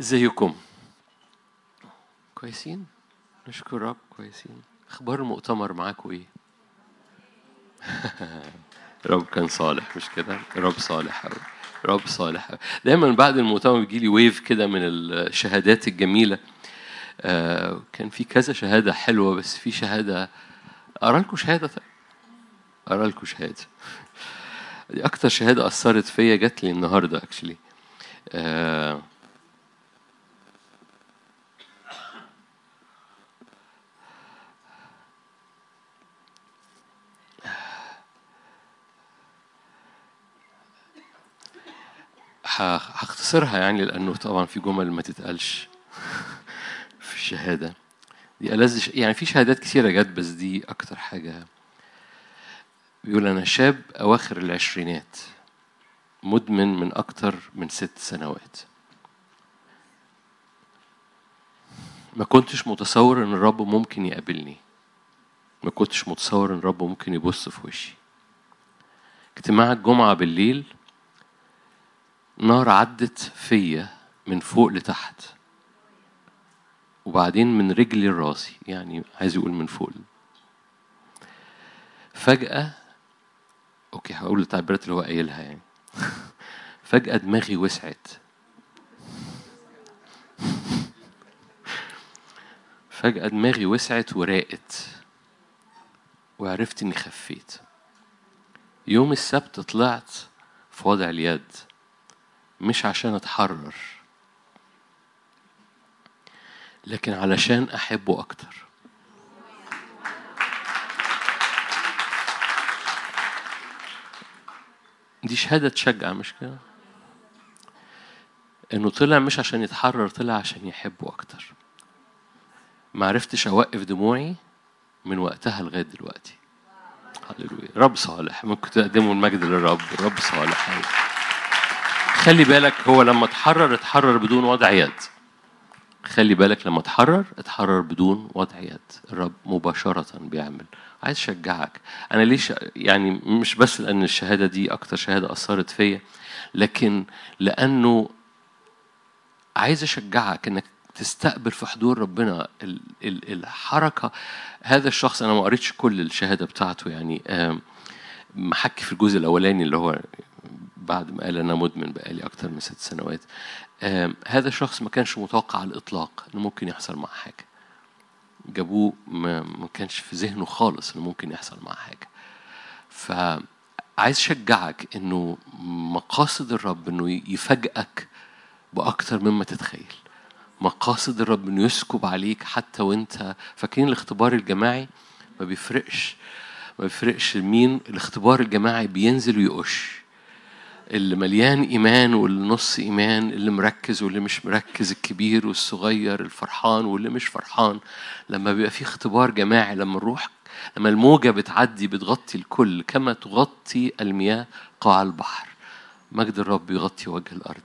ازيكم كويسين؟ نشكر رب كويسين. أخبار المؤتمر معاكم إيه رب كان صالح مش كده؟ رب صالح رب صالح. دايما بعد المؤتمر بيجي لي wave كده من الشهادات الجميلة. آه كان في كذا شهادة حلوة بس في شهادة أقرا لكم شهادة؟ طيب. أقرا لكم شهادة. دي أكتر شهادة أثرت فيا جات لي النهارده actually آه هختصرها يعني لأنه طبعا في جمل ما تتقالش في الشهادة. دي ألذ يعني في شهادات كثيره جت بس دي أكتر حاجة. بيقول أنا شاب أواخر العشرينات مدمن من أكتر من ست سنوات. ما كنتش متصور إن الرب ممكن يقابلني. ما كنتش متصور إن الرب ممكن يبص في وشي. اجتماع الجمعة بالليل نار عدت فيا من فوق لتحت. وبعدين من رجلي لراسي يعني عايز يقول من فوق. فجأة أوكي هقول التعبيرات اللي هو قايلها يعني. فجأة دماغي وسعت. فجأة دماغي وسعت وراقت وعرفت إني خفيت. يوم السبت طلعت في وضع اليد. مش عشان اتحرر لكن علشان أحبه أكتر. دي شهادة تشجع مش كده؟ إنه طلع مش عشان يتحرر طلع عشان يحبه أكتر. عرفتش أوقف دموعي من وقتها لغاية دلوقتي. هللويا. رب صالح. ممكن تقدموا المجد للرب. رب صالح. أيوة. خلي بالك هو لما اتحرر اتحرر بدون وضع يد. خلي بالك لما اتحرر اتحرر بدون وضع يد. الرب مباشرة بيعمل. عايز أشجعك. أنا ليش يعني مش بس لأن الشهادة دي أكتر شهادة أثرت فيا لكن لأنه عايز أشجعك إنك تستقبل في حضور ربنا ال- ال- الحركة. هذا الشخص أنا ما قريتش كل الشهادة بتاعته يعني محكي في الجزء الأولاني اللي هو بعد ما قال أنا مدمن بقالي أكتر من ست سنوات. هذا الشخص ما كانش متوقع على الإطلاق إنه ممكن يحصل معاه حاجة. جابوه ما, كانش في ذهنه خالص إنه ممكن يحصل معاه حاجة. فعايز أشجعك إنه مقاصد الرب إنه يفاجئك بأكتر مما تتخيل. مقاصد الرب إنه يسكب عليك حتى وأنت فاكرين الاختبار الجماعي؟ ما بيفرقش. ما بيفرقش مين الاختبار الجماعي بينزل ويقش. اللي مليان إيمان واللي نص إيمان اللي مركز واللي مش مركز الكبير والصغير الفرحان واللي مش فرحان. لما بيبقى في اختبار جماعي لما الروح لما الموجة بتعدي بتغطي الكل كما تغطي المياه قاع البحر. مجد الرب يغطي وجه الأرض.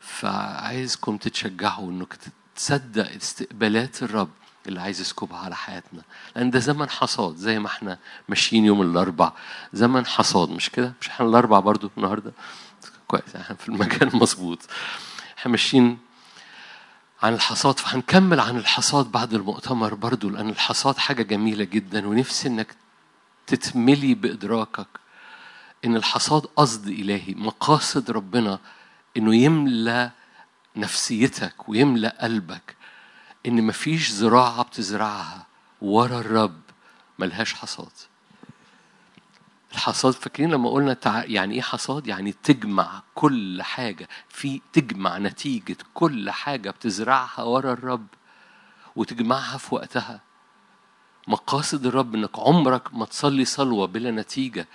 فعايزكم تتشجعوا انك تصدق استقبالات الرب. اللي عايز يسكبها على حياتنا. لأن ده زمن حصاد زي ما إحنا ماشيين يوم الأربع. زمن حصاد مش كده؟ مش إحنا الأربع برضو النهارده؟ كويس إحنا في المكان مظبوط. إحنا ماشيين عن الحصاد فهنكمل عن الحصاد بعد المؤتمر برضو لأن الحصاد حاجة جميلة جدا ونفسي إنك تتملي بإدراكك إن الحصاد قصد إلهي مقاصد ربنا إنه يملى نفسيتك ويملى قلبك. إن مفيش زراعة بتزرعها ورا الرب ملهاش حصاد. الحصاد فاكرين لما قلنا تع... يعني إيه حصاد؟ يعني تجمع كل حاجة. في تجمع نتيجة كل حاجة بتزرعها ورا الرب وتجمعها في وقتها. مقاصد الرب إنك عمرك ما تصلي صلوة بلا نتيجة.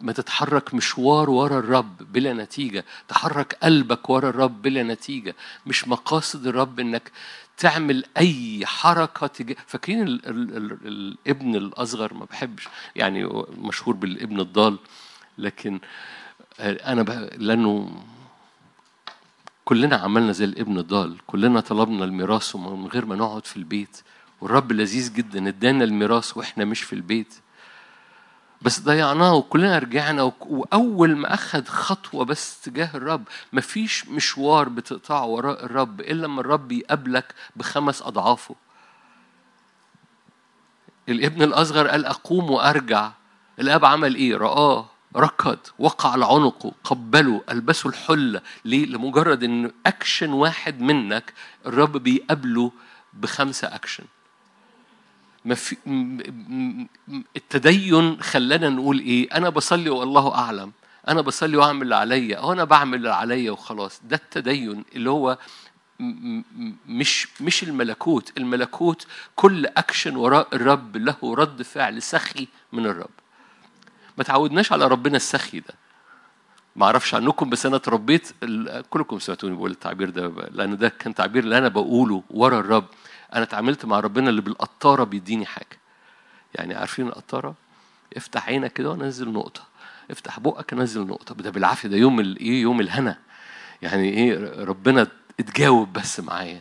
ما تتحرك مشوار ورا الرب بلا نتيجة. تحرك قلبك ورا الرب بلا نتيجة. مش مقاصد الرب إنك تعمل أي حركة تجاه فاكرين ال... ال... ال... الابن الأصغر ما بحبش يعني مشهور بالابن الضال لكن أنا ب... لأنه كلنا عملنا زي الابن الضال كلنا طلبنا الميراث من غير ما نقعد في البيت والرب لذيذ جدا ادانا الميراث وإحنا مش في البيت. بس ضيعناه وكلنا رجعنا وأول ما أخذ خطوة بس تجاه الرب مفيش مشوار بتقطعه وراء الرب إلا لما الرب يقابلك بخمس أضعافه. الابن الأصغر قال أقوم وأرجع. الآب عمل إيه؟ رآه ركض وقع على عنقه قبله ألبسه الحله ليه؟ لمجرد إن اكشن واحد منك الرب بيقابله بخمسة اكشن ما في م- م- م- التدين خلانا نقول إيه؟ أنا بصلي والله أعلم. أنا بصلي وأعمل اللي عليا. أو أنا بعمل اللي عليا وخلاص. ده التدين اللي هو مش مش الملكوت. الملكوت كل اكشن وراء الرب له رد فعل سخي من الرب. ما تعودناش على ربنا السخي ده. ما أعرفش عنكم بس أنا اتربيت كلكم سمعتوني بقول التعبير ده لأن ده كان تعبير اللي أنا بقوله ورا الرب. أنا اتعاملت مع ربنا اللي بالقطارة بيديني حاجة. يعني عارفين القطارة؟ افتح عينك كده ونزل نقطة. افتح بقك نزل نقطة. ده بالعافية ده يوم ال- إيه يوم الهنا. يعني إيه ربنا اتجاوب بس معايا.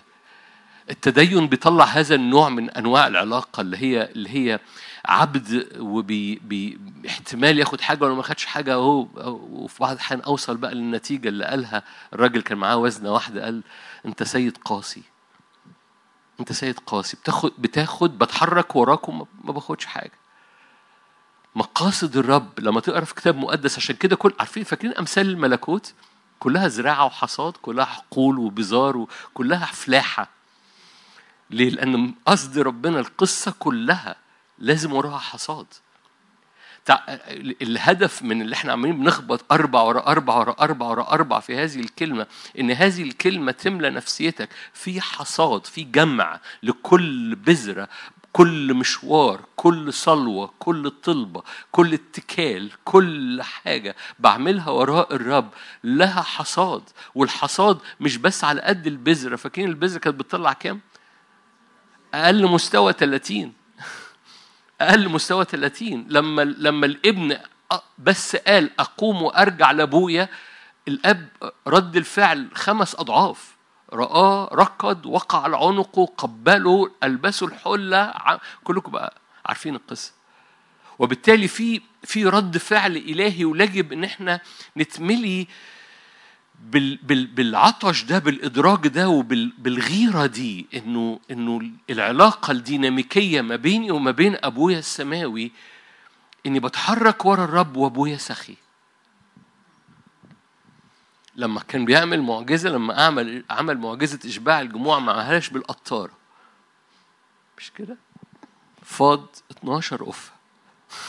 التدين بيطلع هذا النوع من أنواع العلاقة اللي هي اللي هي عبد وبي بي احتمال ياخد حاجة ولا ما خدش حاجة أهو وفي بعض الأحيان أوصل بقى للنتيجة اللي قالها. الراجل كان معاه وزنة واحدة قال أنت سيد قاسي. انت سيد قاسي بتاخد بتاخد بتحرك وراك وما ما باخدش حاجة مقاصد الرب لما تقرأ في كتاب مقدس عشان كده كل عارفين فاكرين أمثال الملكوت كلها زراعة وحصاد كلها حقول وبزار وكلها فلاحة ليه؟ لأن قصد ربنا القصة كلها لازم وراها حصاد. الهدف من اللي إحنا عمالين بنخبط أربع ورا أربع ورا أربع ورا أربع في هذه الكلمة إن هذه الكلمة تملى نفسيتك في حصاد في جمع لكل بذرة كل مشوار كل صلوة كل طلبة كل اتكال كل حاجة بعملها وراء الرب لها حصاد والحصاد مش بس على قد البذرة فاكرين البذرة كانت بتطلع كام؟ أقل مستوى 30 أقل مستوى 30 لما لما الابن بس قال أقوم وأرجع لأبويا الأب رد الفعل خمس أضعاف. رآه ركض وقع على عنقه قبله ألبسه الحلة كلكم بقى عارفين القصة. وبالتالي في في رد فعل إلهي ويجب إن إحنا نتملي بال بالعطش ده بالإدراك ده وبالغيره دي إنه إنه العلاقة الديناميكية ما بيني وما بين أبويا السماوي إني بتحرك ورا الرب وأبويا سخي. لما كان بيعمل معجزة لما أعمل عمل معجزة إشباع الجموع ما عملهاش بالقطاره مش كده؟ فاض 12 قفه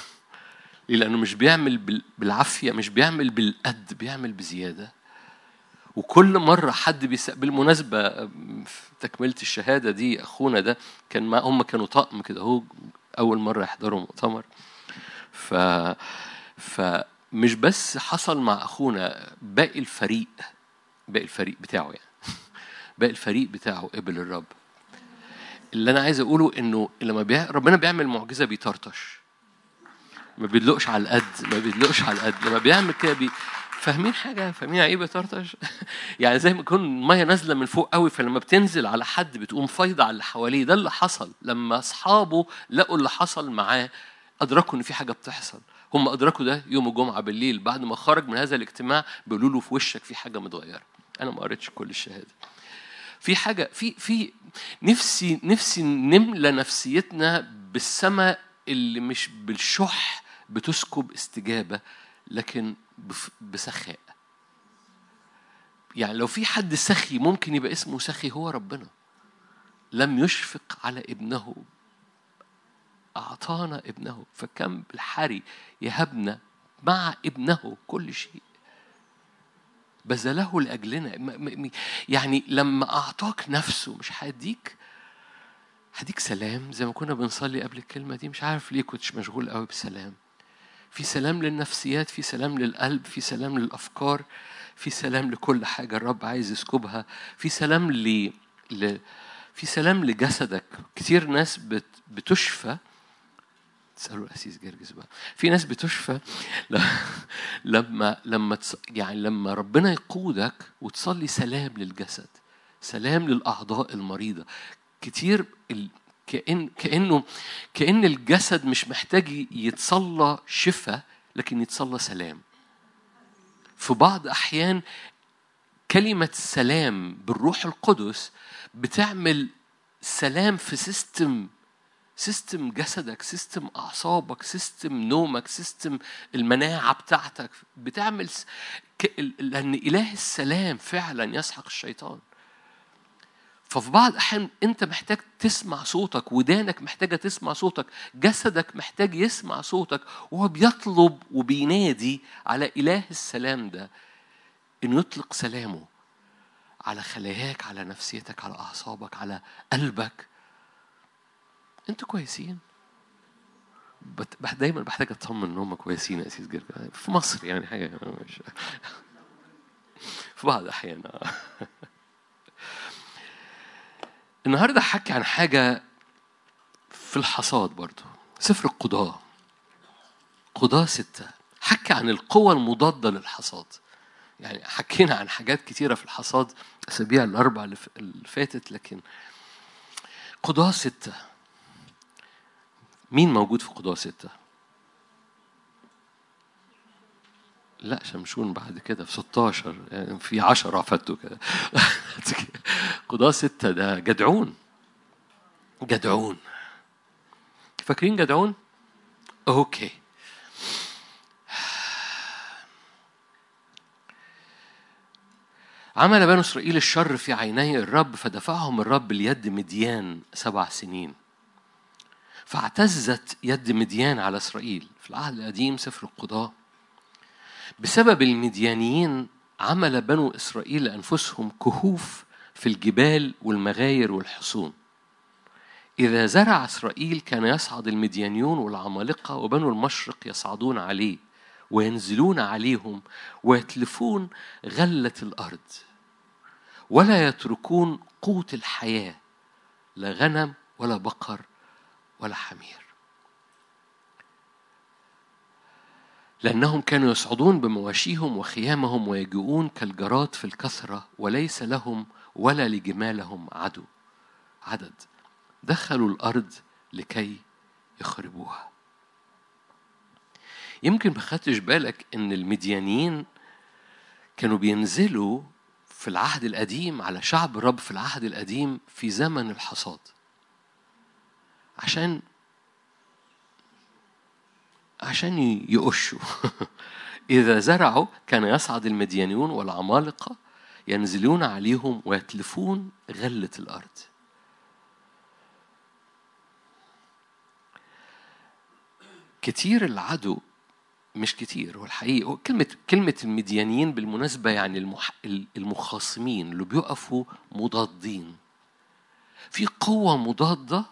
ليه؟ لأنه مش بيعمل بال- بالعافية مش بيعمل بالقد بيعمل بزيادة. وكل مرة حد بيس... بالمناسبة تكملة الشهادة دي أخونا ده كان ما هم كانوا طقم كده هو أول مرة يحضروا مؤتمر. ف فمش بس حصل مع أخونا باقي الفريق باقي الفريق بتاعه يعني. باقي الفريق بتاعه قبل الرب. اللي أنا عايز أقوله إنه لما بيع... ربنا بيعمل معجزة بيطرطش. ما بيدلقش على القد ما بيدلقش على القد. لما بيعمل كده بي... فاهمين حاجة؟ فاهمين يعني إيه بيطرطش؟ يعني زي ما يكون ميه نازلة من فوق قوي فلما بتنزل على حد بتقوم فايضة على اللي حواليه. ده اللي حصل. لما أصحابه لقوا اللي حصل معاه أدركوا إن في حاجة بتحصل. هم أدركوا ده يوم الجمعة بالليل. بعد ما خرج من هذا الاجتماع بيقولوا له في وشك في حاجة متغيرة. أنا ما قريتش كل الشهادة. في حاجة في في نفسي نفسي نملى نفسيتنا بالسماء اللي مش بالشح بتسكب استجابة. لكن بسخاء يعني لو في حد سخي ممكن يبقى اسمه سخي هو ربنا. لم يشفق على ابنه. أعطانا ابنه. فكم بالحري يهبنا مع ابنه كل شيء. بذله لأجلنا. يعني لما أعطاك نفسه مش هيديك هديك سلام. زي ما كنا بنصلي قبل الكلمة دي. مش عارف ليه كنتش مشغول قوي بسلام. في سلام للنفسيات في سلام للقلب في سلام للأفكار في سلام لكل حاجة الرب عايز يسكبها في سلام ل... ل... في سلام لجسدك. كتير ناس بت... بتشفى. تسألوا الأسيس جرجس بقى. في ناس بتشفى ل- لما لما تص... يعني لما ربنا يقودك وتصلي سلام للجسد سلام للأعضاء المريضة. كتير. كأن كأنه كأن الجسد مش محتاج يتصلى شفاء لكن يتصلى سلام في بعض أحيان كلمة سلام بالروح القدس بتعمل سلام في system system جسدك system أعصابك system نومك system المناعة بتاعتك بتعمل. لأن إله السلام فعلا يسحق الشيطان ففي بعض الأحيان أنت محتاج تسمع صوتك ودانك محتاجة تسمع صوتك جسدك محتاج يسمع صوتك وهو بيطلب وبينادي على إله السلام ده إنه يطلق سلامه على خلاياك على نفسيتك على أعصابك على قلبك. أنتوا كويسين. دايما بحتاج أطمن إن هم كويسين يا أسيس في مصر يعني حاجة مش في بعض الأحيان النهارده هحكي عن حاجة في الحصاد برضو. سفر القضاة. قضاة ستة. حكي عن القوى المضادة للحصاد. يعني حكينا عن حاجات كتيرة في الحصاد أسابيع الأربع اللي فاتت لكن قضاة ستة. مين موجود في قضاة ستة؟ لا شمشون بعد كده في 16 يعني في 10 فاتوا كده. قضاة ستة ده جدعون. جدعون. فاكرين جدعون؟ okay. عمل بنو إسرائيل الشر في عيني الرب فدفعهم الرب ليد مديان سبع سنين. فاعتزت يد مديان على إسرائيل. في العهد القديم سفر القضاة. بسبب المديانيين عمل بنو إسرائيل لأنفسهم كهوف في الجبال والمغاير والحصون. إذا زرع إسرائيل كان يصعد المديانيون والعمالقة وبنو المشرق يصعدون عليه وينزلون عليهم ويتلفون غلة الأرض. ولا يتركون قوت الحياة لا غنم ولا بقر ولا حمير. لأنهم كانوا يصعدون بمواشيهم وخيامهم ويجيئون كالجراد في الكثرة وليس لهم ولا لجمالهم عدو. عدد. دخلوا الأرض لكي يخربوها. يمكن ما خدتش بالك إن المديانيين كانوا بينزلوا في العهد القديم على شعب الرب في العهد القديم في زمن الحصاد. عشان عشان يقشوا. إذا زرعوا كان يصعد المديانيون والعمالقة ينزلون عليهم ويتلفون غلة الأرض. كتير العدو مش كتير هو كلمة كلمة المديانيين بالمناسبة يعني المح... المخاصمين اللي بيقفوا مضادين. في قوة مضادة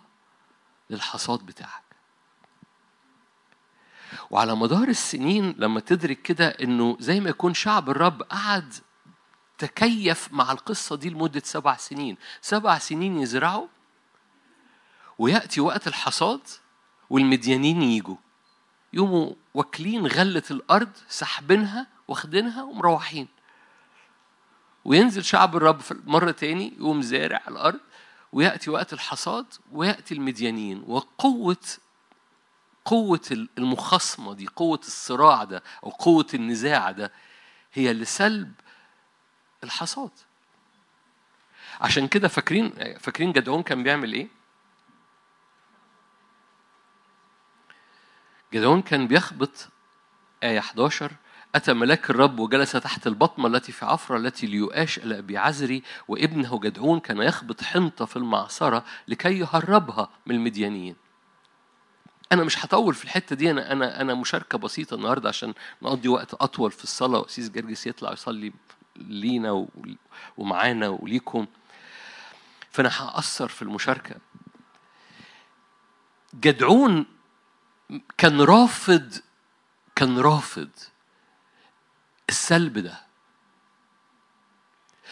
للحصاد بتاعك. وعلى مدار السنين لما تدرك كده إنه زي ما يكون شعب الرب قعد تكيف مع القصة دي لمدة سبع سنين. سبع سنين يزرعوا ويأتي وقت الحصاد والمديانين يجوا يقوموا واكلين غلة الأرض سحبينها واخدينها ومروحين. وينزل شعب الرب مرة تاني يقوم زارع الأرض ويأتي وقت الحصاد ويأتي المديانين. وقوة قوة المخاصمة دي قوة الصراع ده أو قوة النزاع ده هي لسلب الحصاد عشان كده فاكرين فاكرين جدعون كان بيعمل إيه؟ جدعون كان بيخبط آية 11 أتى ملاك الرب وجلس تحت البطمة التي في عفرة التي ليؤاش إلى أبي عزري وابنه جدعون كان يخبط حنطة في المعصرة لكي يهربها من المديانيين أنا مش هطول في الحتة دي أنا أنا أنا مشاركة بسيطة النهارده عشان نقضي وقت أطول في الصلاة واسيس جرجس يطلع يصلي لينا ومعانا وليكم. فأنا هأثر في المشاركة. جدعون كان رافض كان رافض السلب ده.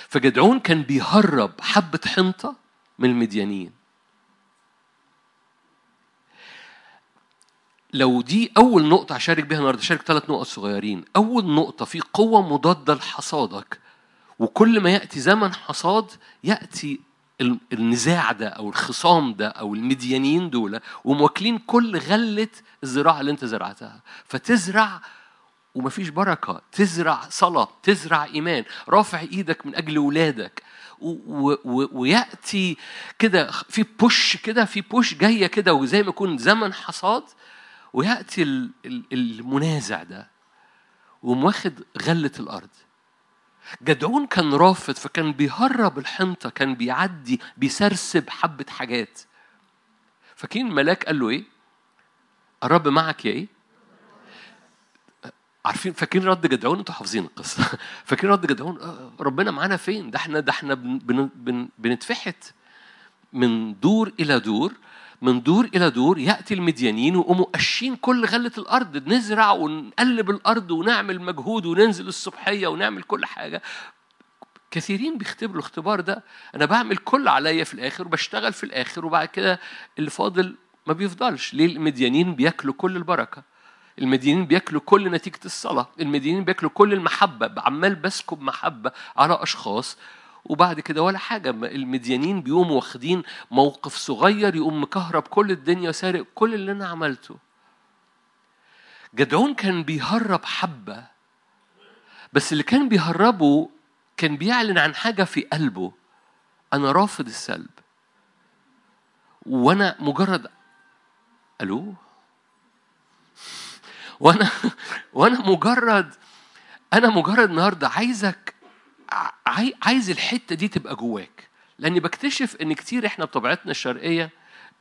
فجدعون كان بيهرب حبة حنطة من المديانين. لو دي أول نقطة هشارك بيها النهاردة شارك ثلاث نقط صغيرين. أول نقطة في قوة مضادة لحصادك. وكل ما يأتي زمن حصاد يأتي ال- النزاع ده أو الخصام ده أو المديانين دول ومواكلين كل غلة الزراعة اللي أنت زرعتها. فتزرع ومفيش بركة. تزرع صلاة تزرع إيمان. رافع إيدك من أجل ولادك. و- و- ويأتي كده في بوش كده في بوش جاية كده وزي ما يكون زمن حصاد ال- المنازع ده ومواخد غلة الأرض. جدعون كان رافض فكان بيهرب الحنطة كان بيعدي بيسرسب حبة حاجات. فاكرين الملاك قال له إيه؟ الرب معك يا إيه؟ عارفين فاكرين رد جدعون؟ أنتوا حافظين القصة. فاكرين رد جدعون؟ آه، ربنا معانا فين؟ ده إحنا ده إحنا بن بن بن بنتفحت من دور إلى دور من دور إلى دور يأتي المديانين ويقوموا قاشين كل غلة الأرض نزرع ونقلب الأرض ونعمل مجهود وننزل الصبحية ونعمل كل حاجة. كثيرين بيختبروا الاختبار ده. أنا بعمل كل عليا في الآخر وبشتغل في الآخر وبعد كده اللي فاضل ما بيفضلش. ليه؟ المديانين بياكلوا كل البركة. المدينين بياكلوا كل نتيجة الصلاة. المدينين بياكلوا كل المحبة. عمال بسكب محبة على أشخاص. وبعد كده ولا حاجة. المديانين بيقوموا واخدين موقف صغير يقوم مكهرب كل الدنيا وسارق كل اللي أنا عملته. جدعون كان بيهرب حبة بس اللي كان بيهربه كان بيعلن عن حاجة في قلبه. أنا رافض السلب. وأنا مجرد ألو؟ وأنا وأنا مجرد أنا مجرد النهارده عايزك عاي- عايز الحتة دي تبقى جواك. لأني بكتشف إن كتير إحنا بطبيعتنا الشرقية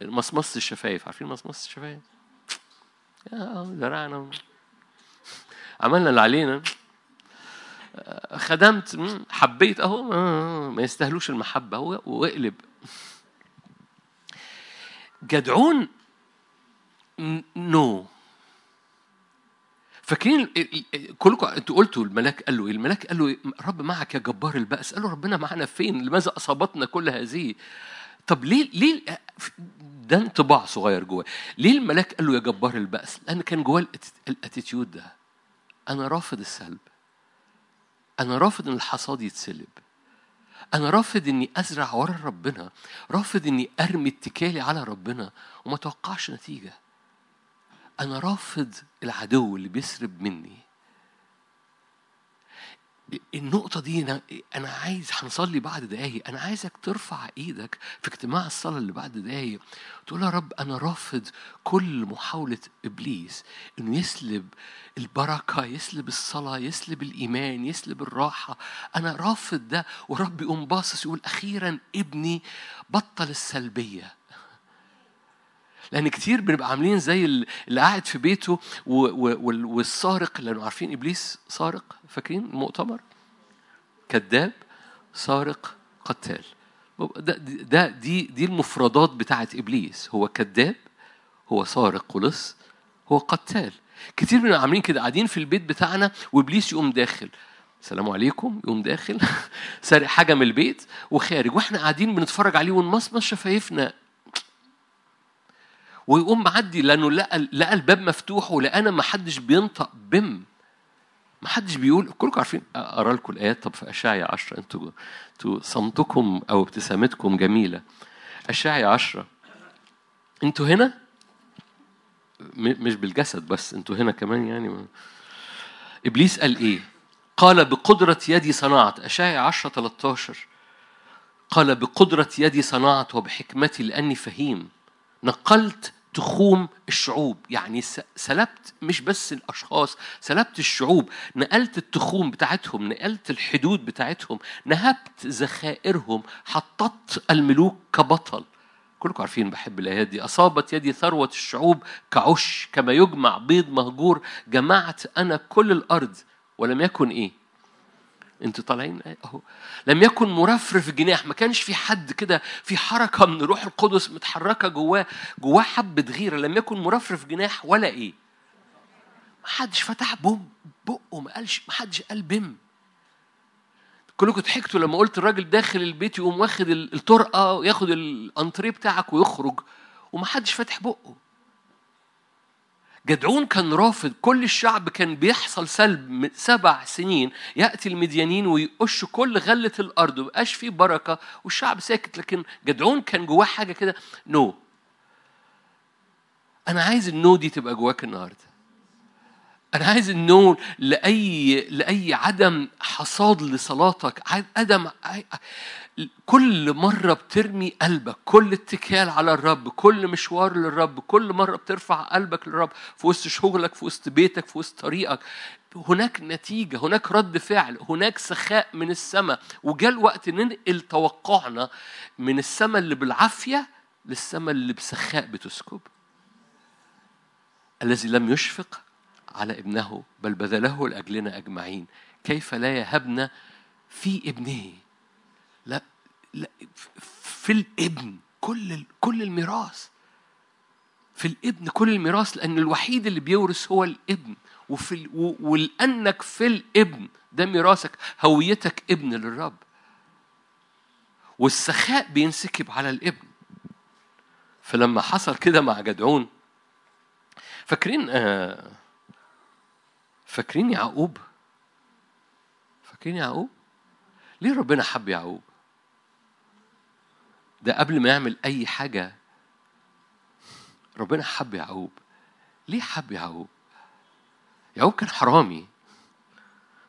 مصمصه الشفايف. عارفين مصمصه الشفايف؟ آه زرعنا. عملنا اللي علينا. خدمت. حبيت أهو. آه، ما يستاهلوش المحبة. هو واقلب. جدعون نو. فاكرين كلكم أنتوا قلتوا الملاك قال له إيه؟ الملاك قال له إيه؟ رب معك يا جبار البأس قال له ربنا معنا فين؟ لماذا أصابتنا كل هذه؟ طب ليه ليه ده انطباع صغير جواه ليه الملاك قال له يا جبار البأس؟ لأن كان جواه الأت- الأتيتيود ده أنا رافض السلب أنا رافض إن الحصاد يتسلب أنا رافض إني أزرع ورا ربنا رافض إني أرمي اتكالي على ربنا وما توقعش نتيجة أنا رافض العدو اللي بيسرب مني. النقطة دي أنا أنا عايز هنصلي بعد دقايق. أنا عايزك ترفع إيدك في اجتماع الصلاة اللي بعد دقايق. تقول يا رب أنا رافض كل محاولة إبليس إنه يسلب البركة يسلب الصلاة يسلب الإيمان يسلب الراحة. أنا رافض ده. ورب يقوم باصص يقول أخيرا ابني بطل السلبية. لأن كتير بنبقى عاملين زي اللي قاعد في بيته والسارق لأنه عارفين إبليس سارق فاكرين؟ المؤتمر؟ كذاب سارق قتال. ده, ده دي دي المفردات بتاعت إبليس. هو كذاب هو سارق ولص هو قتال. كتير بنبقى عاملين كده قاعدين في البيت بتاعنا وإبليس يقوم داخل. السلام عليكم. يقوم داخل. سارق حاجة من البيت وخارج. وإحنا قاعدين بنتفرج عليه ونمصمص شفايفنا. ويقوم معدي لأنه لقى لقى الباب مفتوح ولقانا ما حدش بينطق بم. ما حدش بيقول كلكم عارفين. أقرأ لكم الآيات. طب في اشعيا 10 أنتوا أنتوا صمتكم أو ابتسامتكم جميلة. اشعيا 10 أنتوا هنا؟ مش بالجسد بس أنتوا هنا كمان يعني؟ إبليس قال إيه؟ قال بقدرة يدي صنعت اشعيا 10 13 قال بقدرة يدي صنعت وبحكمتي لأني فهيم. نقلت تخوم الشعوب. يعني سلبت مش بس الأشخاص سلبت الشعوب. نقلت التخوم بتاعتهم نقلت الحدود بتاعتهم نهبت ذخائرهم حطت الملوك كبطل. كلكم عارفين بحب الآيات دي. أصابت يدي ثروة الشعوب كعش كما يجمع بيض مهجور. جمعت أنا كل الأرض ولم يكن إيه؟ أنتوا طالعين؟ اهو. لم يكن مرفرف جناح. ما كانش في حد كده في حركة من روح القدس متحركة جواه. جواه حبة غيرة. لم يكن مرفرف جناح ولا إيه. ما حدش فتح بوم بقه ما قالش ما حدش قال بم كلكم ضحكتوا لما قلت الراجل داخل البيت يقوم واخد ال- الطرقة وياخد الانتريه بتاعك ويخرج وما حدش فاتح بقه. جدعون كان رافض كل الشعب كان بيحصل سلب من سبع سنين يأتي المديانين ويقش كل غلة الأرض ومبقاش فيه بركة والشعب ساكت. لكن جدعون كان جواه حاجة كده نو أنا عايز النو دي تبقى جواك النهارده. أنا عايز النو لأي لأي عدم حصاد لصلاتك عدم كل مرة بترمي قلبك كل اتكال على الرب كل مشوار للرب كل مرة بترفع قلبك للرب في وسط شغلك في وسط بيتك في وسط طريقك هناك نتيجة هناك رد فعل هناك سخاء من السماء وجاء الوقت ننقل توقعنا من السماء اللي بالعافية للسماء اللي بسخاء بتسكب. الذي لم يشفق على ابنه بل بذله لأجلنا أجمعين. كيف لا يهبنا في ابنه؟ لا, لا في الابن كل كل الميراث. في الابن كل الميراث لأن الوحيد اللي بيورث هو الابن. وفي ولأنك في الابن ده ميراثك هويتك ابن للرب. والسخاء بينسكب على الابن. فلما حصل كده مع جدعون فاكرين آه فاكرين يعقوب؟ فاكرين يعقوب؟ ليه ربنا حب يعقوب؟ ده قبل ما يعمل أي حاجة ربنا حب يعقوب. ليه حب يعقوب؟ يعقوب كان حرامي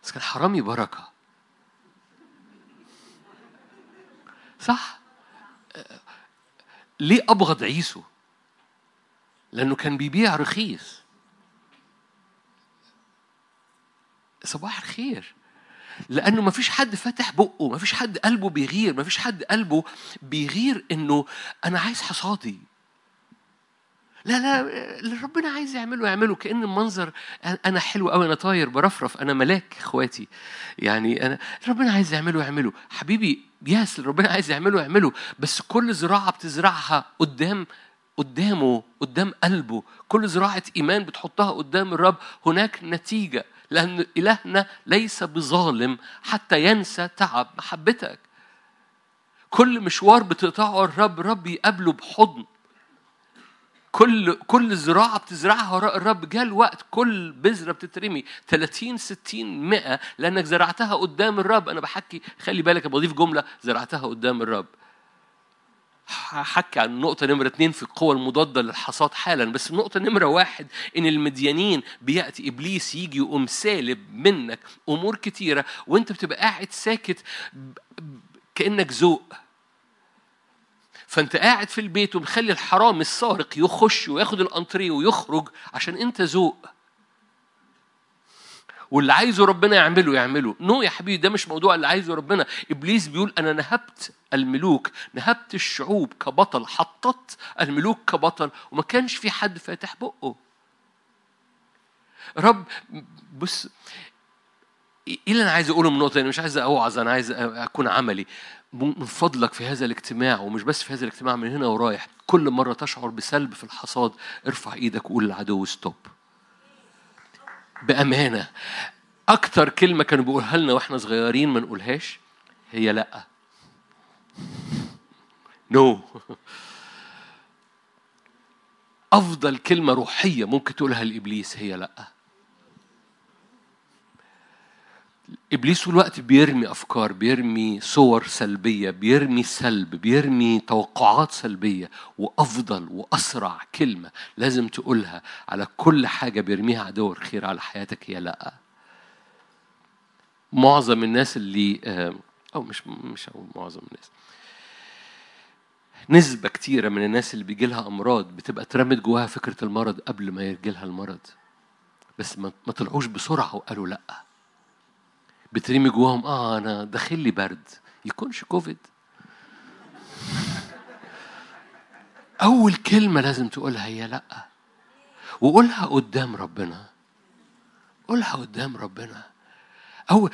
بس كان حرامي بركة. صح؟ ليه أبغض عيسو؟ لأنه كان بيبيع رخيص. صباح الخير. لأنه ما فيش حد فاتح بقه ما فيش حد قلبه بيغير ما فيش حد قلبه بيغير إنه أنا عايز حصادي. لا لا اللي ربنا عايز يعمله يعمله كأن المنظر أنا حلو قوي أنا طاير برفرف أنا ملاك إخواتي. يعني أنا ربنا عايز يعمله يعمله. حبيبي ياس اللي ربنا عايز يعمله يعمله. بس كل زراعة بتزرعها قدام قدامه قدام قلبه. كل زراعة إيمان بتحطها قدام الرب. هناك نتيجة. لأن إلهنا ليس بظالم حتى ينسى تعب محبتك. كل مشوار بتقطعه الرب رب يقابله بحضن. كل كل زراعة بتزرعها وراء الرب جاء الوقت كل بذرة بتترمي. 30 60 100 لأنك زرعتها قدام الرب. أنا بحكي خلي بالك بضيف جملة زرعتها قدام الرب. هحكي عن النقطة نمرة اثنين في القوة المضادة للحصاد حالا بس النقطة نمرة واحد إن المديانين بيأتي إبليس يجي يقوم سالب منك أمور كتيرة وأنت بتبقى قاعد ساكت كأنك ذوق. فأنت قاعد في البيت ومخلي الحرام السارق يخش وياخد الأنتريه ويخرج عشان أنت ذوق. واللي عايزه ربنا يعمله يعمله. نو يا حبيبي ده مش موضوع اللي عايزه ربنا. إبليس بيقول أنا نهبت الملوك نهبت الشعوب كبطل حطت الملوك كبطل وما كانش في حد فاتح بقه. رب بص إيه اللي أنا عايز أقوله من نقطه أنا مش عايز أوعظ أنا عايز أكون عملي. من فضلك في هذا الاجتماع ومش بس في هذا الاجتماع من هنا ورايح. كل مرة تشعر بسلب في الحصاد ارفع إيدك وقول للعدو stop بأمانة. أكتر كلمة كانوا بيقولها لنا وإحنا صغيرين ما نقولهاش هي لأ. no no. أفضل كلمة روحية ممكن تقولها لإبليس هي لأ. إبليس الوقت بيرمي أفكار بيرمي صور سلبية بيرمي سلب بيرمي توقعات سلبية وأفضل وأسرع كلمة لازم تقولها على كل حاجة بيرميها عدو الخير على حياتك هي لأ. معظم الناس اللي أو مش مش هقول معظم الناس. نسبة كتيرة من الناس اللي بيجي لها أمراض بتبقى اترمت جواها فكرة المرض قبل ما يجي لها المرض. بس ما طلعوش بسرعة وقالوا لأ. بترمي جواهم آه أنا داخل لي برد. يكونش كوفيد. أول كلمة لازم تقولها هي لأ. وقولها قدام ربنا. قولها قدام ربنا. أو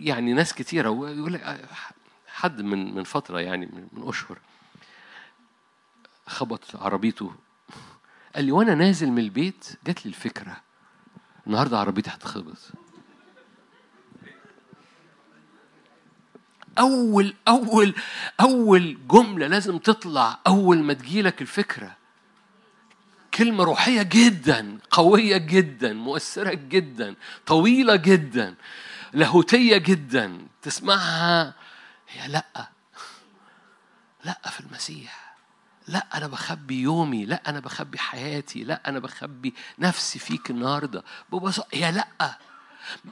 يعني ناس كتيرة يقول لك حد من من فترة يعني من أشهر خبط عربيته. قال لي وأنا نازل من البيت جات لي الفكرة. النهارده عربيتي هتخبط. أول أول أول جملة لازم تطلع أول ما تجيلك الفكرة. كلمة روحية جدا قوية جدا مؤثرة جدا طويلة جدا لاهوتية جدا. تسمعها؟ هي لأ. لأ في المسيح. لأ أنا بخبي يومي. لأ أنا بخبي حياتي. لأ أنا بخبي نفسي فيك النهاردة. ببساطة هي لأ.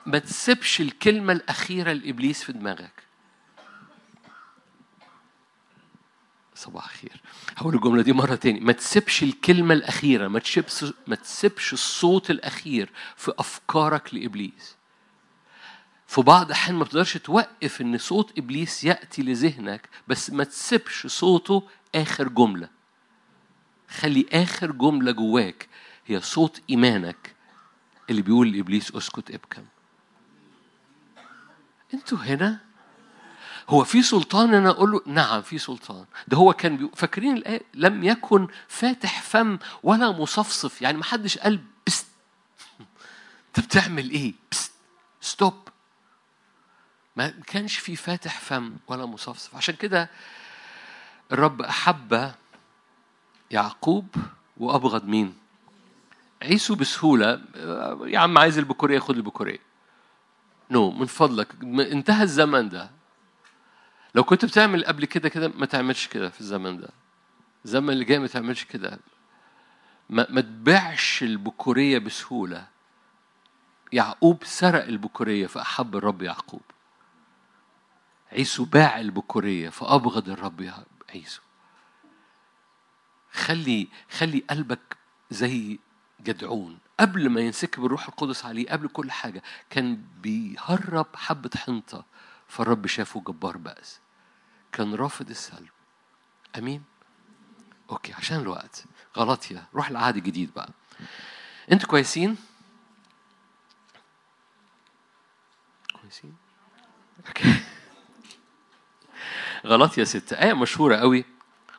ما تسيبش الكلمة الأخيرة لإبليس في دماغك. صباح الخير. هقول الجملة دي مرة تاني. ما تسيبش الكلمة الأخيرة ما تسيبش ما تسيبش الصوت الأخير في أفكارك لإبليس. في بعض الأحيان ما بتقدرش توقف إن صوت إبليس يأتي لذهنك بس ما تسيبش صوته آخر جملة. خلي آخر جملة جواك هي صوت إيمانك اللي بيقول لإبليس أسكت ابكم. أنتوا هنا هو في سلطان؟ أنا أقول له نعم في سلطان. ده هو كان فاكرين الآية؟ لم يكن فاتح فم ولا مصفصف. يعني ما حدش قال بست انت بتعمل إيه؟ بست stop. ما كانش في فاتح فم ولا مصفصف. عشان كده الرب أحب يعقوب وأبغض مين؟ عيسو بسهولة. يا عم عايز البكورية خد البكورية. no من فضلك. انتهى الزمن ده. لو كنت بتعمل قبل كده كده ما تعملش كده في الزمن ده. الزمن اللي جاي ما تعملش كده. ما, ما تبيعش البكورية بسهولة. يعقوب سرق البكورية فأحب الرب يعقوب. عيسو باع البكورية فأبغض الرب عيسو. خلي خلي قلبك زي جدعون. قبل ما ينسكب الروح القدس عليه قبل كل حاجة كان بيهرب حبة حنطة فالرب شافه جبار بأس. كان رافض السلب. أمين؟ okay عشان الوقت. غلاطية روح العهد الجديد بقى. أنتوا كويسين؟ كويسين؟ غلاطية ستة آية مشهورة قوي.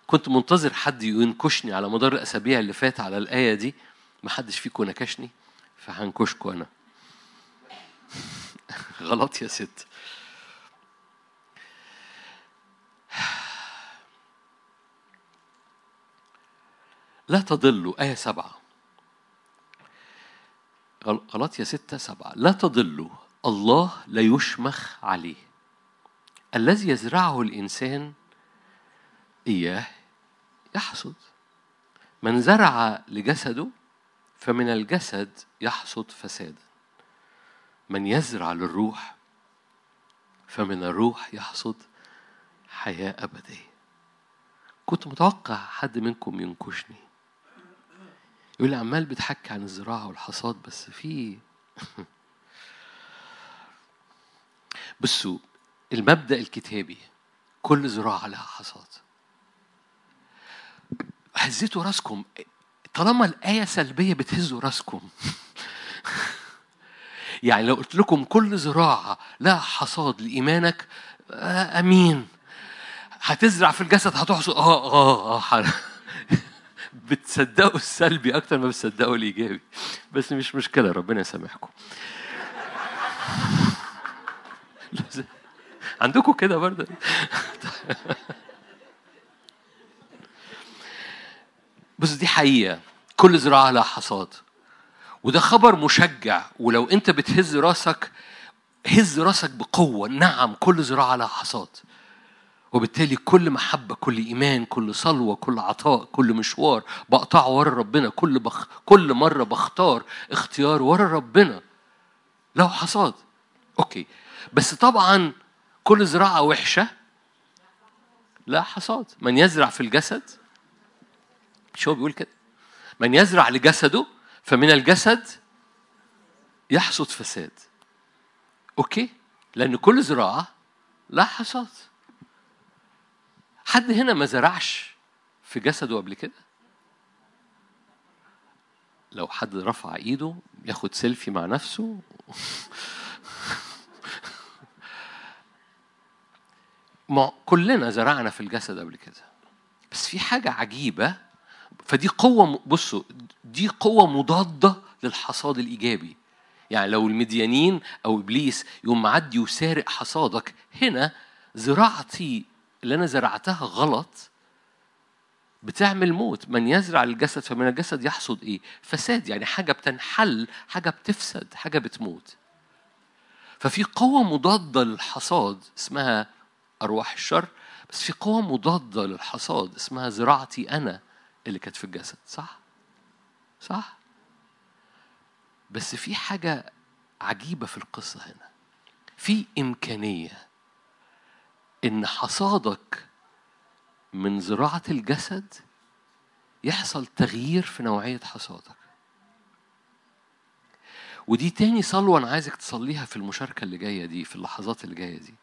كنت منتظر حد ينكشني على مدار الأسابيع اللي فات على الآية دي. ما حدش فيكم نكشني فهنكشكوا أنا. غلاطية ستة لا تضلوا. آية سبعة. غلط يا ستة سبعة. لا تضلوا. الله لا يشمخ عليه. الذي يزرعه الإنسان إياه يحصد. من زرع لجسده فمن الجسد يحصد فسادا. من يزرع للروح فمن الروح يحصد حياة أبدية. كنت متوقع حد منكم ينكشني. يقول لي عمال بتحكي عن الزراعة والحصاد بس في بصوا المبدأ الكتابي كل زراعة لها حصاد. هزيتوا راسكم. طالما الآية سلبية بتهزوا راسكم. يعني لو قلت لكم كل زراعة لها حصاد لإيمانك آه أمين. هتزرع في الجسد هتحصد. آه آه آه بتصدقوا السلبي أكتر ما بتصدقوا الإيجابي. بس مش مشكلة ربنا يسامحكم. عندكم كده برضه؟ بس دي حقيقة. كل زراعة لها حصاد. وده خبر مشجع. ولو أنت بتهز راسك هز راسك بقوة. نعم كل زراعة لها حصاد. وبالتالي كل محبة كل إيمان كل صلوة كل عطاء كل مشوار بقطعه ورا ربنا. كل بخ كل مرة بختار اختيار ورا ربنا. له حصاد. أوكي. بس طبعا كل زراعة وحشة. لا حصاد. من يزرع في الجسد. مش هو بيقول كده. من يزرع لجسده فمن الجسد يحصد فساد. okay. لأن كل زراعة لها حصاد. حد هنا ما زرعش في جسده قبل كده؟ لو حد رفع ايده ياخد سيلفي مع نفسه. ما كلنا زرعنا في الجسد قبل كده. بس في حاجة عجيبة فدي قوة بصوا دي قوة مضادة للحصاد الإيجابي. يعني لو المديانين أو إبليس يقوم معدي وسارق حصادك هنا زراعتي اللي أنا زرعتها غلط بتعمل موت. من يزرع الجسد فمن الجسد يحصد إيه؟ فساد. يعني حاجة بتنحل حاجة بتفسد حاجة بتموت. ففي قوة مضادة للحصاد اسمها أرواح الشر بس في قوة مضادة للحصاد اسمها زراعتي أنا اللي كانت في الجسد. صح؟ صح؟ بس في حاجة عجيبة في القصة هنا. في إمكانية إن حصادك من زراعة الجسد يحصل تغيير في نوعية حصادك. ودي تاني صلوة أنا عايزك تصليها في المشاركة اللي جاية دي في اللحظات اللي جاية دي.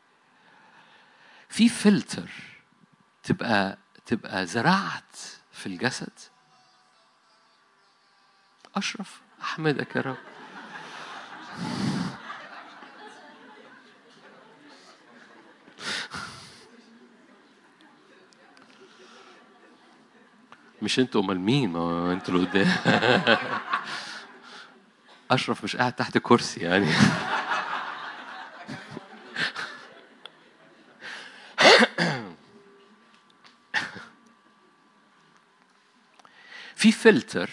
في فلتر تبقى تبقى زرعت في الجسد؟ أشرف أحمدك يا رب. مش أنتوا امال مين ما أنتوا اللي قدام. أشرف مش قاعد تحت كرسي يعني. في فلتر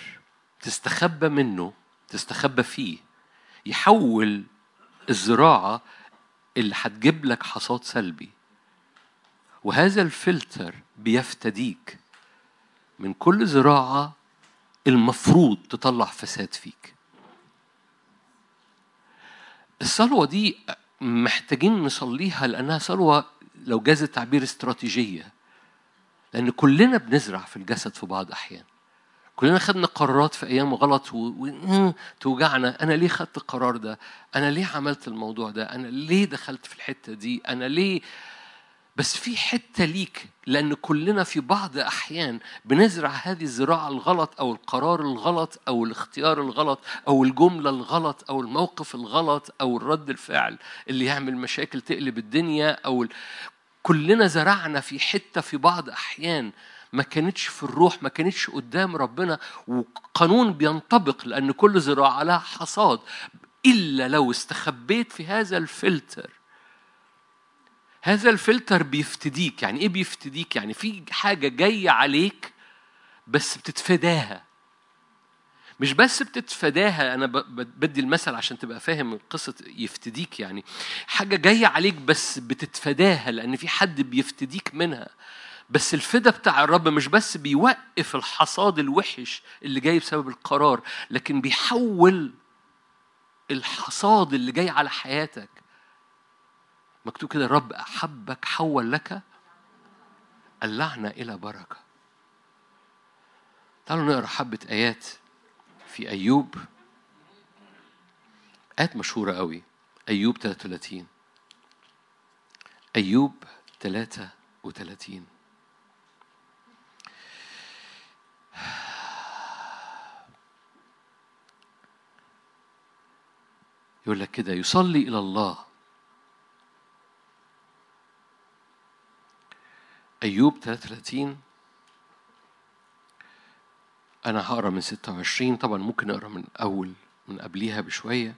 تستخبى منه تستخبى فيه يحول الزراعة اللي هتجيب لك حصاد سلبي. وهذا الفلتر بيفتديك. من كل زراعة المفروض تطلع فساد فيك. الصلوة دي محتاجين نصليها لأنها صلوة لو جاز التعبير استراتيجية. لأن كلنا بنزرع في الجسد في بعض أحيان. كلنا خدنا قرارات في أيام غلط وتوجعنا أنا ليه خدت القرار ده؟ أنا ليه عملت الموضوع ده؟ أنا ليه دخلت في الحتة دي؟ أنا ليه بس في حتة ليك لأن كلنا في بعض أحيان بنزرع هذه الزراعة الغلط أو القرار الغلط أو الاختيار الغلط أو الجملة الغلط أو الموقف الغلط أو الرد الفعل اللي يعمل مشاكل تقلب الدنيا أو ال... كلنا زرعنا في حتة في بعض أحيان ما كانتش في الروح ما كانتش قدام ربنا وقانون بينطبق لأن كل زراعة لها حصاد. إلا لو استخبيت في هذا الفلتر هذا الفلتر بيفتديك. يعني إيه بيفتديك؟ يعني في حاجة جاية عليك بس بتتفداها مش بس بتتفاداها أنا بدي المثل عشان تبقى فاهم قصة يفتديك. يعني حاجة جاية عليك بس بتتفاداها لأن في حد بيفتديك منها. بس الفدا بتاع الرب مش بس بيوقف الحصاد الوحش اللي جاي بسبب القرار لكن بيحول الحصاد اللي جاي على حياتك مكتوب كده الرب أحبك حول لك اللعنة إلى بركة. تعالوا نقرأ حبة آيات في أيوب. آيات مشهورة قوي أيوب 33 أيوب 33 يقول لك كده يصلي إلى الله أيوب 33 أنا هقرأ من 26 طبعا ممكن أقرأ من أول من قبليها بشوية.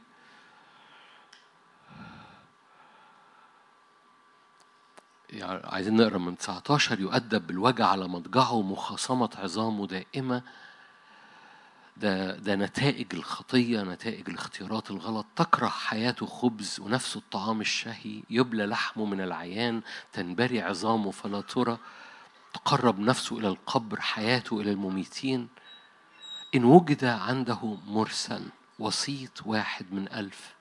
يعني عايزين نقرأ من 19 يؤدب بالوجع على مضجعه مخاصمة عظامه دائمة. ده ده نتائج الخطية نتائج الاختيارات الغلط. تكره حياته خبز ونفسه الطعام الشهي. يبلى لحمه من العيان تنبري عظامه فلا ترى. تقرب نفسه إلى القبر حياته إلى المميتين. إن وجد عنده مرسل وسيط واحد من ألف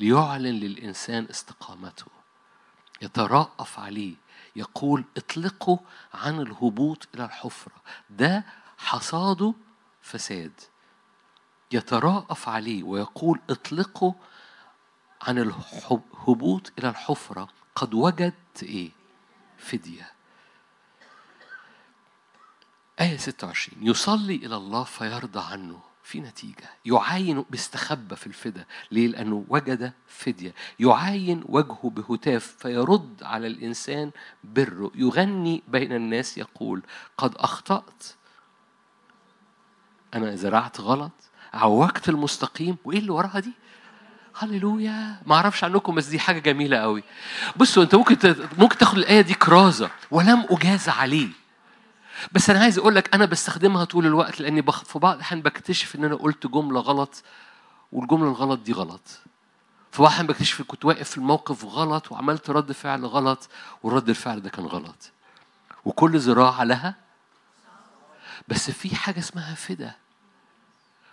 ليعلن للإنسان استقامته. يترأف عليه. يقول اطلقوا عن الهبوط إلى الحفرة. ده حصاده فساد. يتراءف عليه ويقول اطلقوا عن الهبوط إلى الحفرة. قد وجدت إيه؟ فدية. آية 26 يصلي إلى الله فيرضى عنه. في نتيجة. يعاين بيستخبى في الفدا ليه؟ لأنه وجد فدية. يعاين وجهه بهتاف فيرد على الإنسان بره. يغني بين الناس يقول قد أخطأت. أنا زرعت غلط؟ عوجت المستقيم. وإيه اللي وراها دي؟ هللويا. ما أعرفش عنكم بس دي حاجة جميلة قوي. بصوا أنت ممكن ممكن تاخد الآية دي كرازة. ولم أجاز عليه. بس أنا عايز أقول لك أنا بستخدمها طول الوقت لأني بخ... في بعض الأحيان بكتشف إن أنا قلت جملة غلط والجملة الغلط دي غلط. في بعض الأحيان بكتشف كنت واقف في الموقف غلط وعملت رد فعل غلط والرد الفعل ده كان غلط. وكل زراعة لها. بس في حاجة اسمها فدا.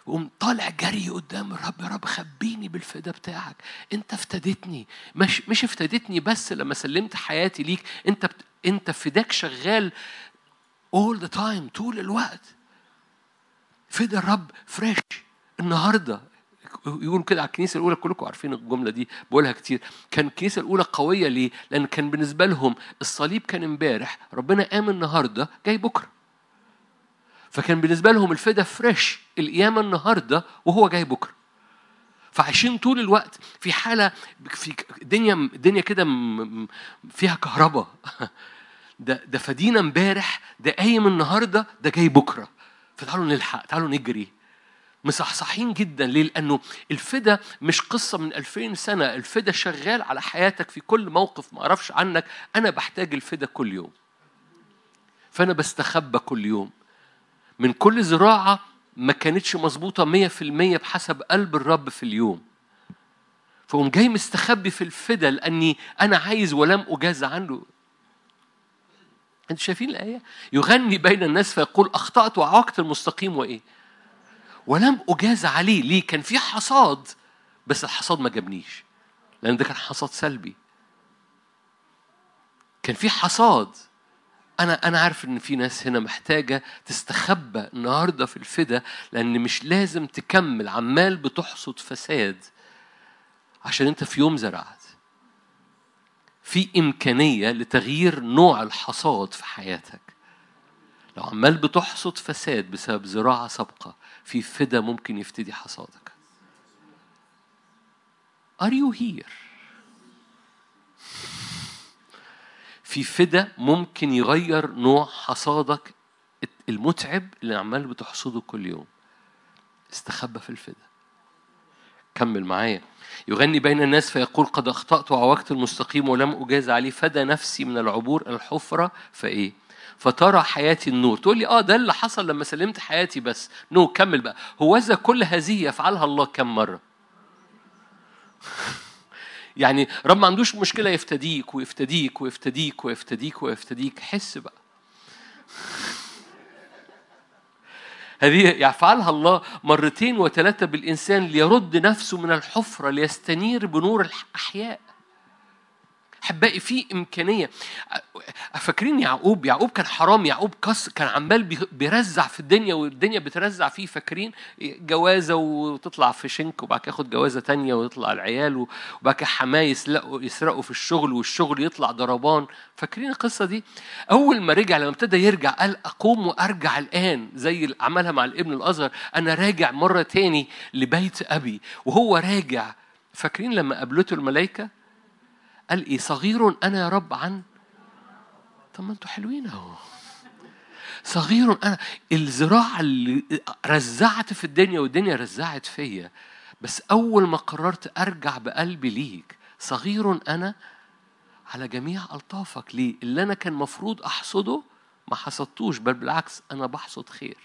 وقوم طالع جري قدام الرب يا رب خبيني بالفدا بتاعك. انت افتدتني مش مش افتدتني بس لما سلمت حياتي ليك انت بت... انت فداك شغال all the time طول الوقت. فدا الرب فريش النهارده يقول كده على الكنيسة الأولى كلكم عارفين الجملة دي بقولها كتير. كان الكنيسة الأولى قوية ليه؟ لأن كان بالنسبة لهم الصليب كان امبارح ربنا قام النهارده جاي بكرة. فكان بالنسبة لهم الفدا فريش القيامة النهارده وهو جاي بكرة. فعايشين طول الوقت في حالة في الدنيا الدنيا كده فيها كهرباء ده ده فدينا امبارح ده قايم النهارده ده جاي بكرة. فتعالوا نلحق تعالوا نجري. مصحصحين جدا. ليه؟ لأنه الفدا مش قصة من 2000 سنة، الفدا شغال على حياتك في كل موقف ما أعرفش عنك، أنا بحتاج الفدا كل يوم. فأنا بستخبى كل يوم. من كل زراعة ما كانتش مظبوطة مية في المية بحسب قلب الرب في اليوم فقوم جاي مستخبي في الفدا لأني أنا عايز ولم أجاز عنه أنتوا شايفين الآية؟ يغني بين الناس فيقول أخطأت وعاقت المستقيم وإيه؟ ولم أجاز عليه ليه؟ كان في حصاد بس الحصاد ما جابنيش لأن ده كان حصاد سلبي كان في حصاد أنا أنا عارف إن في ناس هنا محتاجة تستخبى النهاردة في الفدا لأن مش لازم تكمل عمال بتحصد فساد عشان أنت في يوم زرعت. في إمكانية لتغيير نوع الحصاد في حياتك. لو عمال بتحصد فساد بسبب زراعة سابقة في فدا ممكن يفتدي حصادك. Are you here? في فدا ممكن يغير نوع حصادك المتعب اللي عمال بتحصده كل يوم. استخبى في الفدا. كمل معايا. يغني بين الناس فيقول قد أخطأت وعوجت المستقيم ولم أجاز عليه. فدى نفسي من العبور الحفرة فإيه فترى حياتي النور. تقول لي آه ده اللي حصل لما سلمت حياتي بس. نو كمل بقى. هو إذا كل هذه يفعلها الله كم مرة؟ يعني رب ما عندوش مشكلة يفتديك ويفتديك ويفتديك ويفتديك ويفتديك. حس بقى. هذه يفعلها الله مرتين وثلاثة بالإنسان ليرد نفسه من الحفرة ليستنير بنور الأحياء. احبائي في إمكانية. فاكرين يعقوب؟ يعقوب كان حرام يعقوب كس كان عمال بيرزع في الدنيا والدنيا بترزع فيه فاكرين؟ جوازة وتطلع في شنك وبعد كده ياخد جوازة تانية ويطلع العيال وبعد كده حماه يسرقوا يسرقوا في الشغل والشغل يطلع ضربان. فاكرين القصة دي؟ أول ما رجع لما ابتدى يرجع قال أقوم وأرجع الآن زي عملها مع الابن الاصغر أنا راجع مرة تاني لبيت أبي. وهو راجع فاكرين لما قابلته الملائكة؟ قال إيه صغير أنا يا رب عن طب ما أنتوا حلوين أهو. صغير أنا الزراعة اللي رزعت في الدنيا والدنيا رزعت فيا بس أول ما قررت أرجع بقلبي ليك صغير أنا على جميع ألطافك ليه؟ اللي أنا كان مفروض أحصده ما حصدتوش بل بالعكس أنا بحصد خير.